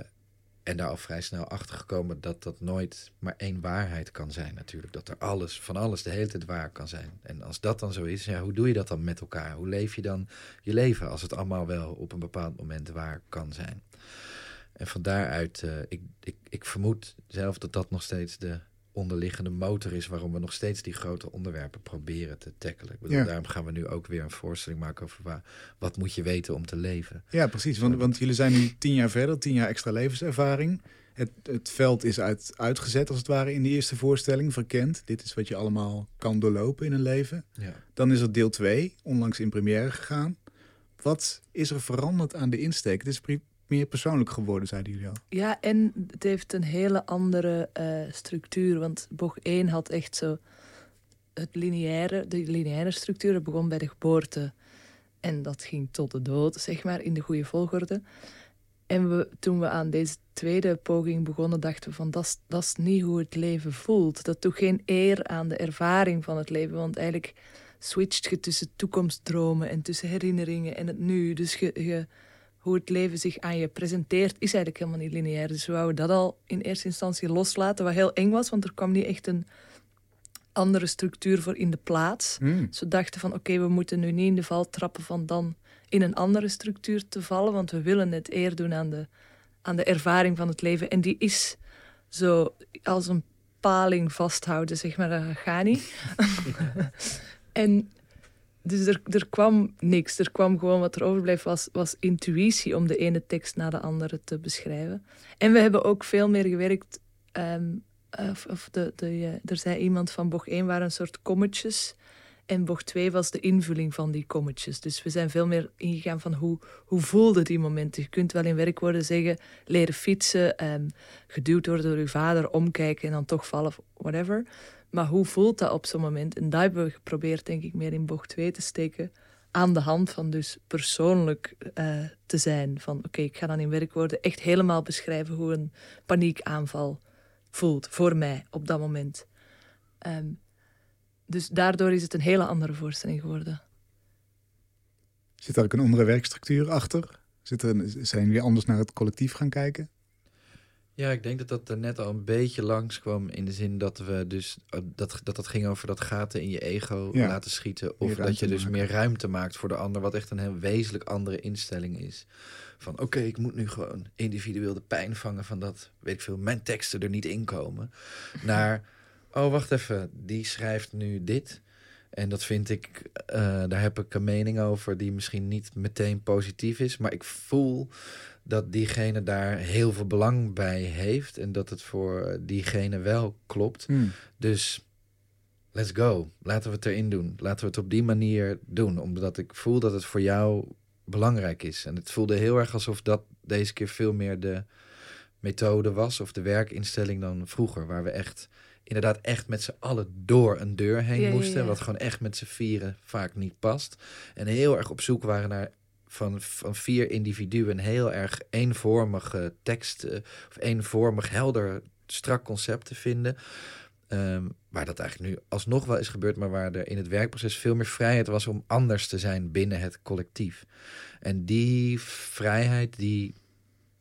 en daar al vrij snel achter gekomen dat dat nooit maar één waarheid kan zijn natuurlijk. Dat er alles, van alles de hele tijd waar kan zijn. En als dat dan zo is, ja, hoe doe je dat dan met elkaar? Hoe leef je dan je leven als het allemaal wel op een bepaald moment waar kan zijn? En van daaruit, uh, ik, ik, ik vermoed zelf dat dat nog steeds de onderliggende motor is waarom we nog steeds die grote onderwerpen proberen te tackelen. Ik bedoel, Daarom gaan we nu ook weer een voorstelling maken over waar, wat moet je weten om te leven. Ja, precies. Want, want jullie zijn nu tien jaar verder, tien jaar extra levenservaring. Het, het veld is uit, uitgezet als het ware in de eerste voorstelling, verkend. Dit is wat je allemaal kan doorlopen in een leven. Ja. Dan is er deel 2, onlangs in première gegaan. Wat is er veranderd aan de insteek? Het is meer persoonlijk geworden, zeiden jullie al. Ja, en het heeft een hele andere uh, structuur. Want bocht 1 had echt zo het lineaire, de lineaire structuur. Het begon bij de geboorte en dat ging tot de dood, zeg maar, in de goede volgorde. En we, toen we aan deze tweede poging begonnen, dachten we van dat is niet hoe het leven voelt. Dat doet geen eer aan de ervaring van het leven, want eigenlijk switcht je tussen toekomstdromen en tussen herinneringen en het nu. Dus je hoe het leven zich aan je presenteert, is eigenlijk helemaal niet lineair. Dus we wouden dat al in eerste instantie loslaten, wat heel eng was, want er kwam niet echt een andere structuur voor in de plaats. Mm. Dus we dachten van oké, we moeten nu niet in de val trappen van dan in een andere structuur te vallen, want we willen het eer doen aan de, aan de ervaring van het leven. En die is zo als een paling vasthouden, zeg maar, dat gaat niet. en dus er, er kwam niks. Er kwam gewoon wat er overbleef was, was intuïtie om de ene tekst na de andere te beschrijven. En we hebben ook veel meer gewerkt. Ehm, of, de, de, er zei iemand van bocht 1 waren een soort kommetjes. En bocht 2 was de invulling van die kommetjes. Dus we zijn veel meer ingegaan van hoe, hoe voelde die momenten. Je kunt wel in werkwoorden zeggen leren fietsen, um, geduwd worden door uw vader, omkijken en dan toch vallen, whatever. Maar hoe voelt dat op zo'n moment? En dat hebben we geprobeerd, denk ik, meer in bocht 2 te steken. Aan de hand van dus persoonlijk uh, te zijn. Van oké, ik ga dan in werkwoorden echt helemaal beschrijven hoe een paniekaanval voelt voor mij op dat moment. Um, dus daardoor is het een hele andere voorstelling geworden. Zit daar ook een andere werkstructuur achter? Zit er, zijn jullie anders naar het collectief gaan kijken? Ja, ik denk dat dat er net al een beetje langskwam in de zin dat we dus eh, dat dat, dat ging over dat gaten in je ego laten schieten. Of dat je dus meer ruimte maakt voor de ander, wat echt een heel wezenlijk andere instelling is. Van oké, ik moet nu gewoon individueel de pijn vangen van dat, weet ik veel, mijn teksten er niet in komen. Naar, oh wacht even, die schrijft nu dit. En dat vind ik, uh, daar heb ik een mening over die misschien niet meteen positief is. Maar ik voel dat diegene daar heel veel belang bij heeft. En dat het voor diegene wel klopt. Hmm. Dus let's go. Laten we het erin doen. Laten we het op die manier doen. Omdat ik voel dat het voor jou belangrijk is. En het voelde heel erg alsof dat deze keer veel meer de methode was. Of de werkinstelling dan vroeger. Waar we echt inderdaad echt met z'n allen door een deur heen moesten. Wat gewoon echt met z'n vieren vaak niet past. En heel erg op zoek waren naar van, van vier individuen heel erg eenvormige teksten of eenvormig helder strak concept te vinden. Um, waar dat eigenlijk nu alsnog wel is gebeurd, maar waar er in het werkproces veel meer vrijheid was om anders te zijn binnen het collectief. En die vrijheid, die,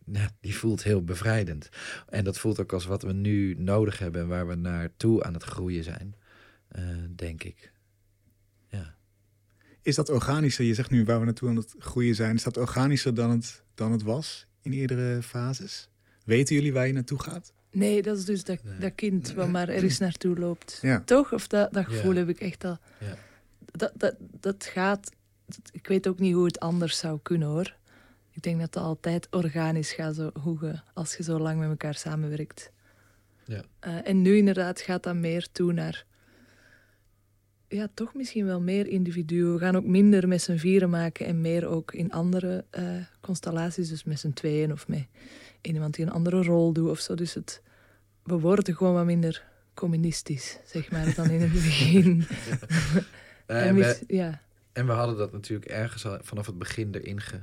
nou, die voelt heel bevrijdend. En dat voelt ook als wat we nu nodig hebben en waar we naartoe aan het groeien zijn, uh, denk ik. Is dat organischer? Je zegt nu waar we naartoe aan het groeien zijn. Is dat organischer dan het, dan het was in eerdere fases? Weten jullie waar je naartoe gaat? Nee, dat is dus dat, dat kind wat maar ergens naartoe loopt. Ja. Toch? Of dat, dat gevoel heb ik echt al. Ja. Dat, dat, dat gaat... ik weet ook niet hoe het anders zou kunnen, hoor. Ik denk dat het altijd organisch gaat, zo, hoe je, als je zo lang met elkaar samenwerkt. Ja. Uh, en nu inderdaad gaat dat meer toe naar ja, toch misschien wel meer individuen. We gaan ook minder met z'n vieren maken en meer ook in andere uh, constellaties. Dus met z'n tweeën of met iemand die een andere rol doet of zo. Dus het, we worden gewoon wat minder communistisch, zeg maar, dan in het begin. en, we, ja. en we hadden dat natuurlijk ergens al vanaf het begin erin ge...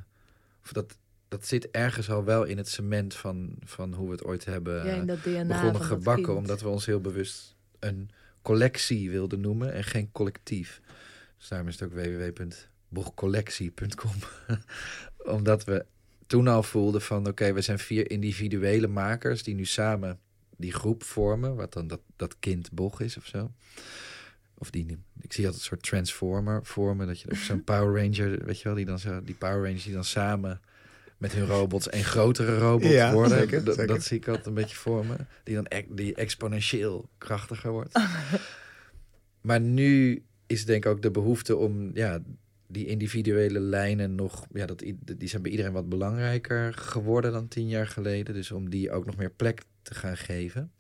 Of dat, dat zit ergens al wel in het cement van, van hoe we het ooit hebben ja, begonnen gebakken. Omdat we ons heel bewust een collectie wilde noemen en geen collectief. Dus daarom is het ook www.boegcollectie.com. Omdat we toen al voelden van oké, we zijn vier individuele makers die nu samen die groep vormen, wat dan dat, dat kind Bog is of zo. Of die, ik zie altijd een soort transformer vormen, dat je zo'n Power Ranger, weet je wel, die dan zo, die Power Rangers die dan samen met hun robots een grotere robot ja, worden. Zeker, dat, zie ik altijd een beetje voor me. Die dan e die exponentieel krachtiger wordt. maar nu is denk ik ook de behoefte om ja, die individuele lijnen nog... Ja, dat, die zijn bij iedereen wat belangrijker geworden dan tien jaar geleden. Dus om die ook nog meer plek te gaan geven.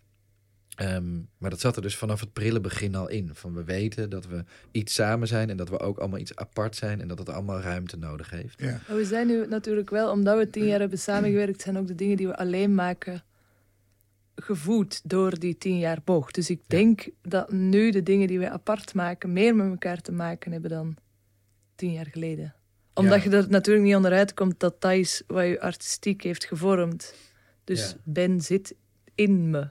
Ehm, maar dat zat er dus vanaf het prille begin al in. Van we weten dat we iets samen zijn en dat we ook allemaal iets apart zijn en dat het allemaal ruimte nodig heeft. Ja. we zijn nu natuurlijk wel, omdat we tien jaar hebben samengewerkt, zijn ook de dingen die we alleen maken gevoed door die tien jaar boog. Dus ik denk dat nu de dingen die we apart maken meer met elkaar te maken hebben dan tien jaar geleden. Omdat je er natuurlijk niet onderuit komt dat dat is wat je artistiek heeft gevormd. Dus Ben zit in me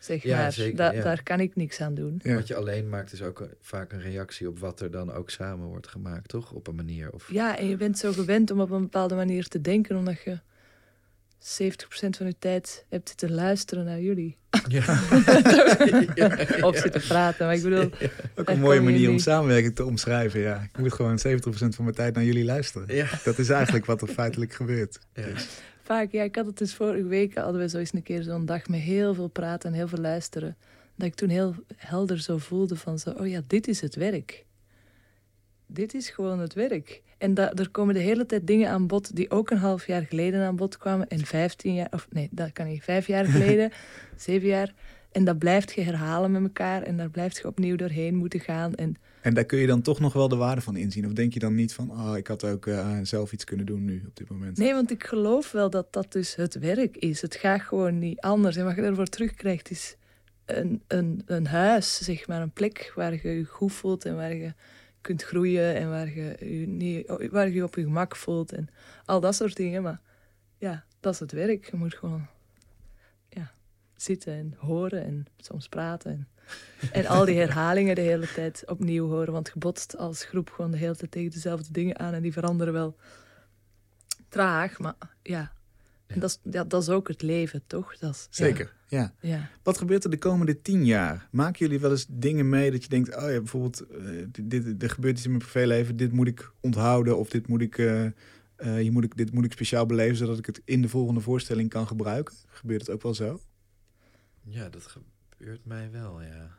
zeg ja, maar. Zeker, Daar kan ik niks aan doen. Wat je alleen maakt is ook vaak een reactie op wat er dan ook samen wordt gemaakt, toch? Op een manier. Of... Ja, en je bent zo gewend om op een bepaalde manier te denken, omdat je 70% van je tijd hebt te luisteren naar jullie. Ja. of zitten praten, maar ik bedoel... Ook een mooie manier om samenwerking te omschrijven, ja. Ik moet gewoon 70% van mijn tijd naar jullie luisteren. Ja. Dat is eigenlijk wat er feitelijk gebeurt. Ja. Dus vaak, ja, ik had het dus vorige week, hadden we zo eens een keer zo'n dag met heel veel praten en heel veel luisteren. Dat ik toen heel helder zo voelde van zo, oh ja, dit is het werk. Dit is gewoon het werk. En dat, er komen de hele tijd dingen aan bod die ook een half jaar geleden aan bod kwamen. En vijftien jaar, of nee, dat kan niet, vijf jaar geleden, zeven jaar. En dat blijft je herhalen met elkaar en daar blijft je opnieuw doorheen moeten gaan. En en daar kun je dan toch nog wel de waarde van inzien? Of denk je dan niet van, oh, ik had ook uh, zelf iets kunnen doen nu op dit moment? Nee, want ik geloof wel dat dat dus het werk is. Het gaat gewoon niet anders. En wat je ervoor terugkrijgt is een, een, een huis, zeg maar. Een plek waar je je goed voelt en waar je kunt groeien. En waar je je, niet, waar je, je op je gemak voelt. En al dat soort dingen. Maar ja, dat is het werk. Je moet gewoon ja, zitten en horen en soms praten. En En al die herhalingen de hele tijd opnieuw horen. Want je botst als groep gewoon de hele tijd tegen dezelfde dingen aan. En die veranderen wel traag, maar ja. En dat, is, ja, dat is ook het leven, toch? Dat is, Zeker, ja. ja. Wat gebeurt er de komende tien jaar? Maken jullie wel eens dingen mee dat je denkt... oh ja, bijvoorbeeld, uh, dit, er gebeurt iets in mijn privéleven... dit moet ik onthouden of dit moet ik, uh, uh, moet ik, dit moet ik speciaal beleven... zodat ik het in de volgende voorstelling kan gebruiken? Gebeurt het ook wel zo? Ja, dat gebeurt mij wel, ja.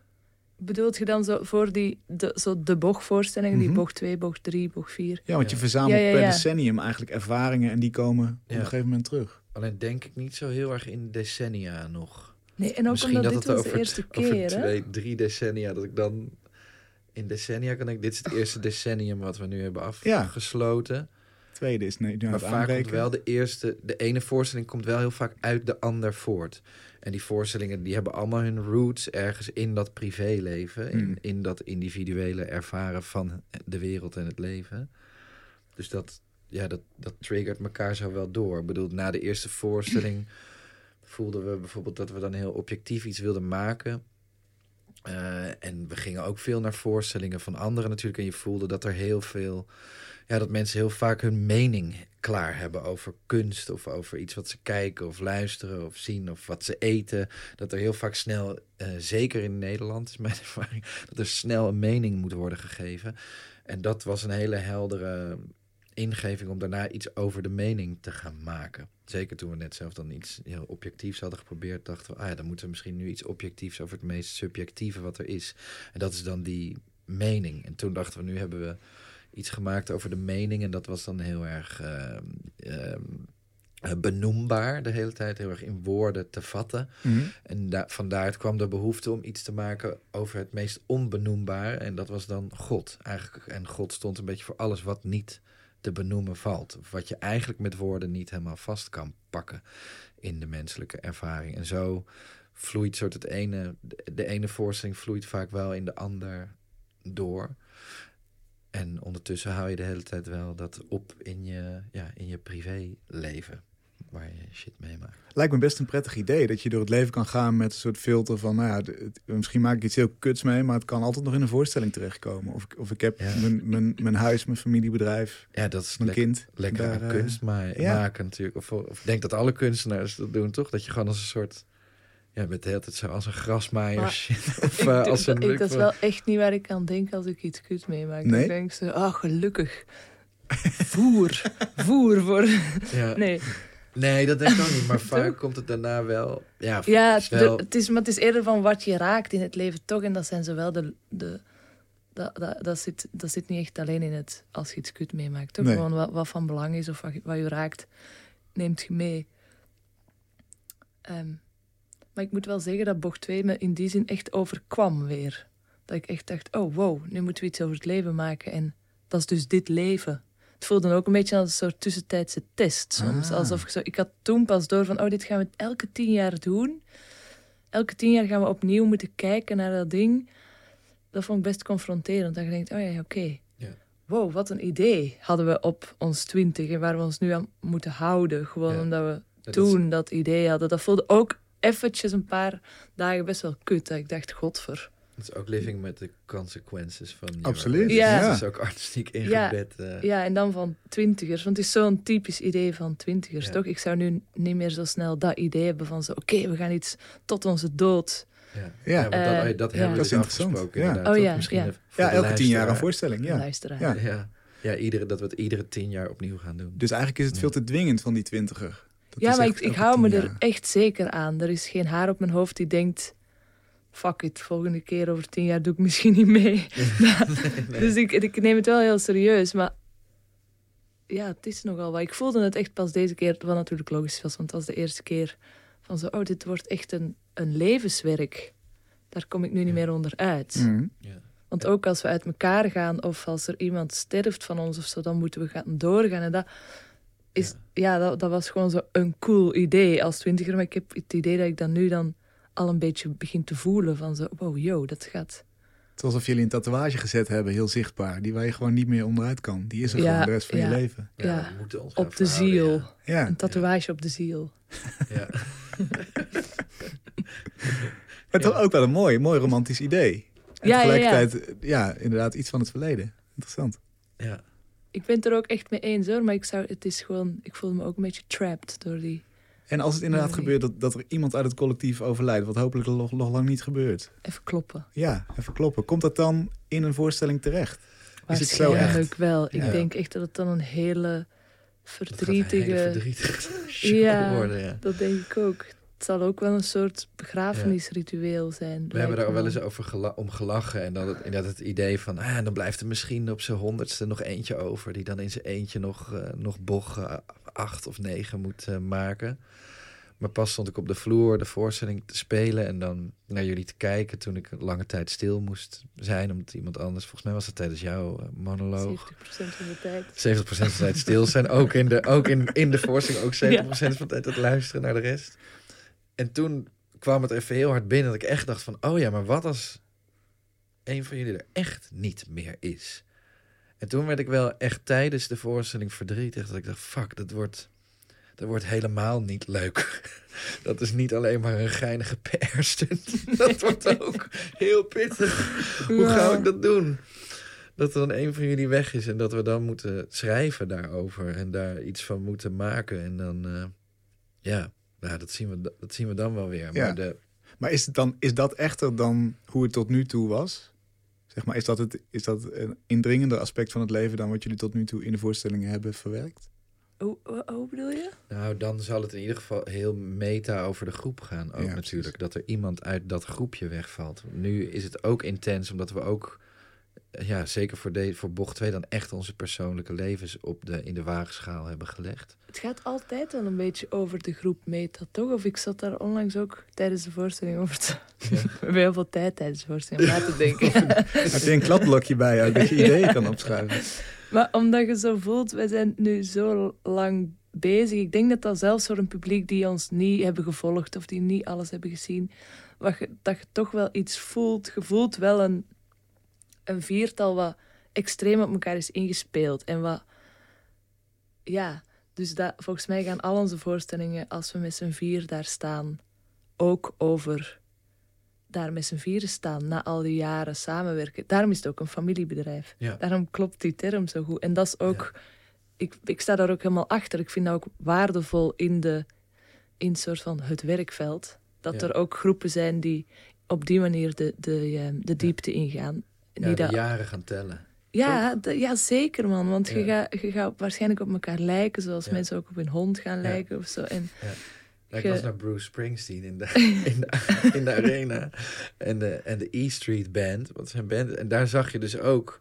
Bedoelt je dan zo voor die, de, zo de bochtvoorstellingen, die mhm. bocht 2, bocht 3, bocht 4? Ja, want je verzamelt per decennium eigenlijk ervaringen en die komen op een gegeven moment terug. Alleen denk ik niet zo heel erg in decennia nog. Nee, en ook Misschien omdat dat dit was de eerste keer, over twee, drie decennia, dat ik dan in decennia kan ik, dit is het eerste decennium wat we nu hebben afgesloten. Tweede is nee, maar vaak komt wel de eerste, de ene voorstelling komt wel heel vaak uit de ander voort. En die voorstellingen die hebben allemaal hun roots ergens in dat privéleven. In, hmm. in dat individuele ervaren van de wereld en het leven. Dus dat, ja, dat, dat triggert elkaar zo wel door. Ik bedoel, na de eerste voorstelling voelden we bijvoorbeeld dat we dan heel objectief iets wilden maken. Uh, en we gingen ook veel naar voorstellingen van anderen natuurlijk. En je voelde dat er heel veel ja, dat mensen heel vaak hun mening klaar hebben over kunst of over iets wat ze kijken of luisteren of zien of wat ze eten. Dat er heel vaak snel, uh, zeker in Nederland is mijn ervaring, dat er snel een mening moet worden gegeven. En dat was een hele heldere ingeving om daarna iets over de mening te gaan maken. Zeker toen we net zelf dan iets heel objectiefs hadden geprobeerd, dachten we, ah ja, dan moeten we misschien nu iets objectiefs over het meest subjectieve wat er is. En dat is dan die mening. En toen dachten we, nu hebben we iets gemaakt over de mening. En dat was dan heel erg ehm, ehm, eh, benoembaar de hele tijd, heel erg in woorden te vatten. Mhm. En da vandaar kwam de behoefte om iets te maken over het meest onbenoembaar. En dat was dan God. Eigenlijk, en God stond een beetje voor alles wat niet te benoemen valt. Of wat je eigenlijk met woorden niet helemaal vast kan pakken in de menselijke ervaring. En zo vloeit soort het ene, de ene voorstelling vloeit vaak wel in de ander door. En ondertussen hou je de hele tijd wel dat op in je, ja, in je privéleven. Waar je shit meemaakt. Lijkt me best een prettig idee dat je door het leven kan gaan met een soort filter van, nou ja, misschien maak ik iets heel kuts mee, maar het kan altijd nog in een voorstelling terechtkomen. Of, of ik heb mijn, mijn, mijn huis, mijn familiebedrijf, ja, dat is mijn kind. Lekker daar, eh, kunst maar, maken natuurlijk. Of, of denk dat alle kunstenaars dat doen, toch? Dat je gewoon als een soort ja, met de hele tijd zo als een grasmaaier shit. Of, uh, als een, ik, dat is wel echt niet waar ik aan denk als ik iets kut meemaak. Nee? Ik denk zo, oh gelukkig. Voer. Voer voor... Ja. Nee. Nee, dat denk ik ook niet. Maar vaak komt het daarna wel... Ja, ja het, wel... het, is, maar het is eerder van wat je raakt in het leven toch. En dat zijn zowel de... de dat, dat, dat, zit, dat zit niet echt alleen in het als je iets kut meemaakt. Toch gewoon wat, wat van belang is of wat, wat je raakt, neemt je mee. Um, maar ik moet wel zeggen dat bocht 2 me in die zin echt overkwam weer. Dat ik echt dacht, oh wow, nu moeten we iets over het leven maken. En dat is dus dit leven. Het voelde ook een beetje als een soort tussentijdse test soms. Ah. Alsof ik zo, ik had toen pas door van, oh dit gaan we elke tien jaar doen. Elke tien jaar gaan we opnieuw moeten kijken naar dat ding. Dat vond ik best confronterend. Dat je denkt, oh ja, oké. Wow, wat een idee hadden we op ons twintig. En waar we ons nu aan moeten houden. Gewoon omdat we toen dat idee hadden. Dat voelde ook eventjes een paar dagen best wel kut. Dat ik dacht, godver. Het is ook living met de consequences van Absoluut. Ja. Het is ook artistiek ingebed. Ja, uh. ja, en dan van twintigers. Want het is zo'n typisch idee van twintigers, toch? Ik zou nu niet meer zo snel dat idee hebben van zo... Oké, we gaan iets tot onze dood... Ja, ja. ja dat, dat, hebben we dus afgesproken. Ja. Oh ja, Misschien ja. ja elke tien jaar een voorstelling. Ja. Luisteraar. Ja. Ja. Ja, iedere, dat we het iedere tien jaar opnieuw gaan doen. Dus eigenlijk is het veel te dwingend van die twintiger ja, maar ik, ik hou me er echt zeker aan. Er is geen haar op mijn hoofd die denkt... Fuck it, volgende keer over tien jaar doe ik misschien niet mee. Dus ik, ik neem het wel heel serieus. Maar ja, het is nogal wat. Ik voelde het echt pas deze keer, wat natuurlijk logisch was. Want het was de eerste keer van zo... Oh, dit wordt echt een, een levenswerk. Daar kom ik nu niet meer onder uit. Mhm. Ja. Want ook als we uit elkaar gaan of als er iemand sterft van ons of zo, dan moeten we gaan doorgaan. En dat, is, ja, dat, dat, was gewoon zo een cool idee als twintiger. Maar ik heb het idee dat ik dan nu dan al een beetje begin te voelen van zo, wow, yo, dat gaat... Het was alsof jullie een tatoeage gezet hebben, heel zichtbaar. Die waar je gewoon niet meer onderuit kan. Die is er gewoon de rest van je leven. Ja, op de ziel. Ja. Een tatoeage op de ziel. Ja. Maar toch ook wel een mooi, mooi romantisch idee. En ja, tegelijkertijd, ja, inderdaad, iets van het verleden. Interessant. Ja. Ik ben het er ook echt mee eens hoor, maar ik, zou, het is gewoon, ik voel me ook een beetje trapped door die... En als het inderdaad gebeurt dat, dat er iemand uit het collectief overlijdt, wat hopelijk nog, nog lang niet gebeurt. Even kloppen. Ja, even kloppen. Komt dat dan in een voorstelling terecht? Is het zo echt? wel. Ik denk echt dat het dan een hele verdrietige... verdrietige ja, worden, ja, dat denk ik ook. Het zal ook wel een soort begrafenisritueel zijn. We hebben daar wel eens over om gelachen. En dan het, dat het idee van, ah, dan blijft er misschien op zijn honderdste nog eentje over. Die dan in zijn eentje nog, uh, nog bocht uh, acht of negen moet uh, maken. Maar pas stond ik op de vloer de voorstelling te spelen en dan naar jullie te kijken toen ik een lange tijd stil moest zijn. Omdat iemand anders, volgens mij was dat tijdens jouw monoloog. 70% van de tijd. 70% van de tijd stil zijn. Ook in de, ook in, in de voorstelling, ook 70% van de tijd het luisteren naar de rest. En toen kwam het even heel hard binnen dat ik echt dacht van, oh ja, maar wat als een van jullie er echt niet meer is? En toen werd ik wel echt tijdens de voorstelling verdrietig. Dat ik dacht, fuck, dat wordt dat wordt helemaal niet leuk. Dat is niet alleen maar een geinige PR-stunt. Dat wordt ook heel pittig. Hoe ga ik dat doen? Dat er dan een van jullie weg is en dat we dan moeten schrijven daarover en daar iets van moeten maken. En dan, uh, ja, nou, dat, zien we, dat zien we dan wel weer. Maar, de... maar is, het dan, is dat echter dan hoe het tot nu toe was? Zeg maar, is dat, het, is dat een indringender aspect van het leven dan wat jullie tot nu toe in de voorstellingen hebben verwerkt? Hoe, hoe, bedoel je? Nou, dan zal het in ieder geval heel meta over de groep gaan. Ook natuurlijk. Dat er iemand uit dat groepje wegvalt. Nu is het ook intens, omdat we ook, ja, zeker voor, de, voor bocht 2, dan echt onze persoonlijke levens op de, in de waagschaal hebben gelegd. Het gaat altijd wel een beetje over de groep meta, toch? Of ik zat daar onlangs ook tijdens de voorstelling over te... Ja. we hebben heel veel tijd tijdens de voorstelling na te denken. Heb je een kladblokje bij jou dat je ideeën kan opschrijven? Maar omdat je zo voelt, we zijn nu zo lang bezig. Ik denk dat dat zelfs voor een publiek die ons niet hebben gevolgd of die niet alles hebben gezien, dat je toch wel iets voelt. Je voelt wel een, een viertal wat extreem op elkaar is ingespeeld. En wat, ja, dus dat, volgens mij gaan al onze voorstellingen, als we met z'n vier daar staan, ook over daar met z'n vieren staan na al die jaren samenwerken. Daarom is het ook een familiebedrijf. Daarom klopt die term zo goed. En dat is ook, ik, ik sta daar ook helemaal achter. Ik vind dat ook waardevol in, de, in soort van het werkveld. Dat er ook groepen zijn die op die manier de, de, ehm, de diepte ingaan. Ja, die de jaren gaan tellen. Ja, ja, zeker man. Want je, gaat, je gaat waarschijnlijk op elkaar lijken, zoals mensen ook op hun hond gaan lijken of zo. En ik was naar Bruce Springsteen in de, in de, in de arena. En de, en de E Street Band. Wat zijn band. En daar zag je dus ook.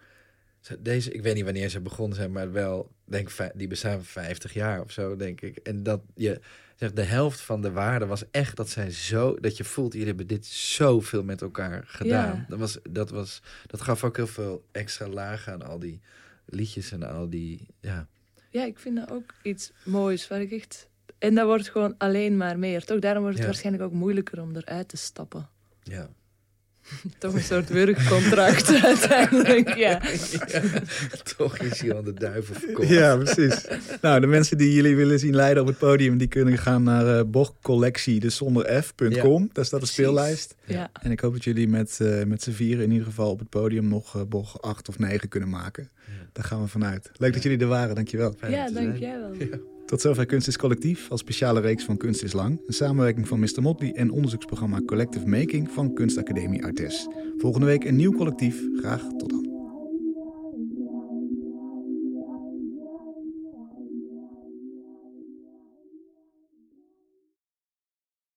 Deze, ik weet niet wanneer ze begonnen zijn, maar wel, denk die bestaan 50 jaar of zo, denk ik. En dat je zegt, de helft van de waarde was echt dat zij zo, dat je voelt, jullie hebben dit zoveel met elkaar gedaan. Dat, was, dat, was, dat gaf ook heel veel extra lagen aan al die liedjes en al die, ja. Ja, ik vind dat ook iets moois waar ik echt en dat wordt gewoon alleen maar meer, toch? Daarom wordt het waarschijnlijk ook moeilijker om eruit te stappen. Ja. toch een soort werkcontract uiteindelijk, ja. Toch is hij aan de duivel verkocht. Ja, precies. Nou, de mensen die jullie willen zien leiden op het podium... die kunnen gaan naar uh, bochtcollectie, dus zonder f.com. Daar staat de speellijst. Ja. En ik hoop dat jullie met, uh, met z'n vieren in ieder geval op het podium... nog uh, bocht 8 of 9 kunnen maken. Daar gaan we vanuit. Leuk dat jullie er waren, dankjewel. Fijn ja, dankjewel. Tot zover Kunst is Collectief als speciale reeks van Kunst is Lang. Een samenwerking van Mr. Motley en onderzoeksprogramma Collective Making van Kunstacademie Artes. Volgende week een nieuw collectief. Graag tot dan.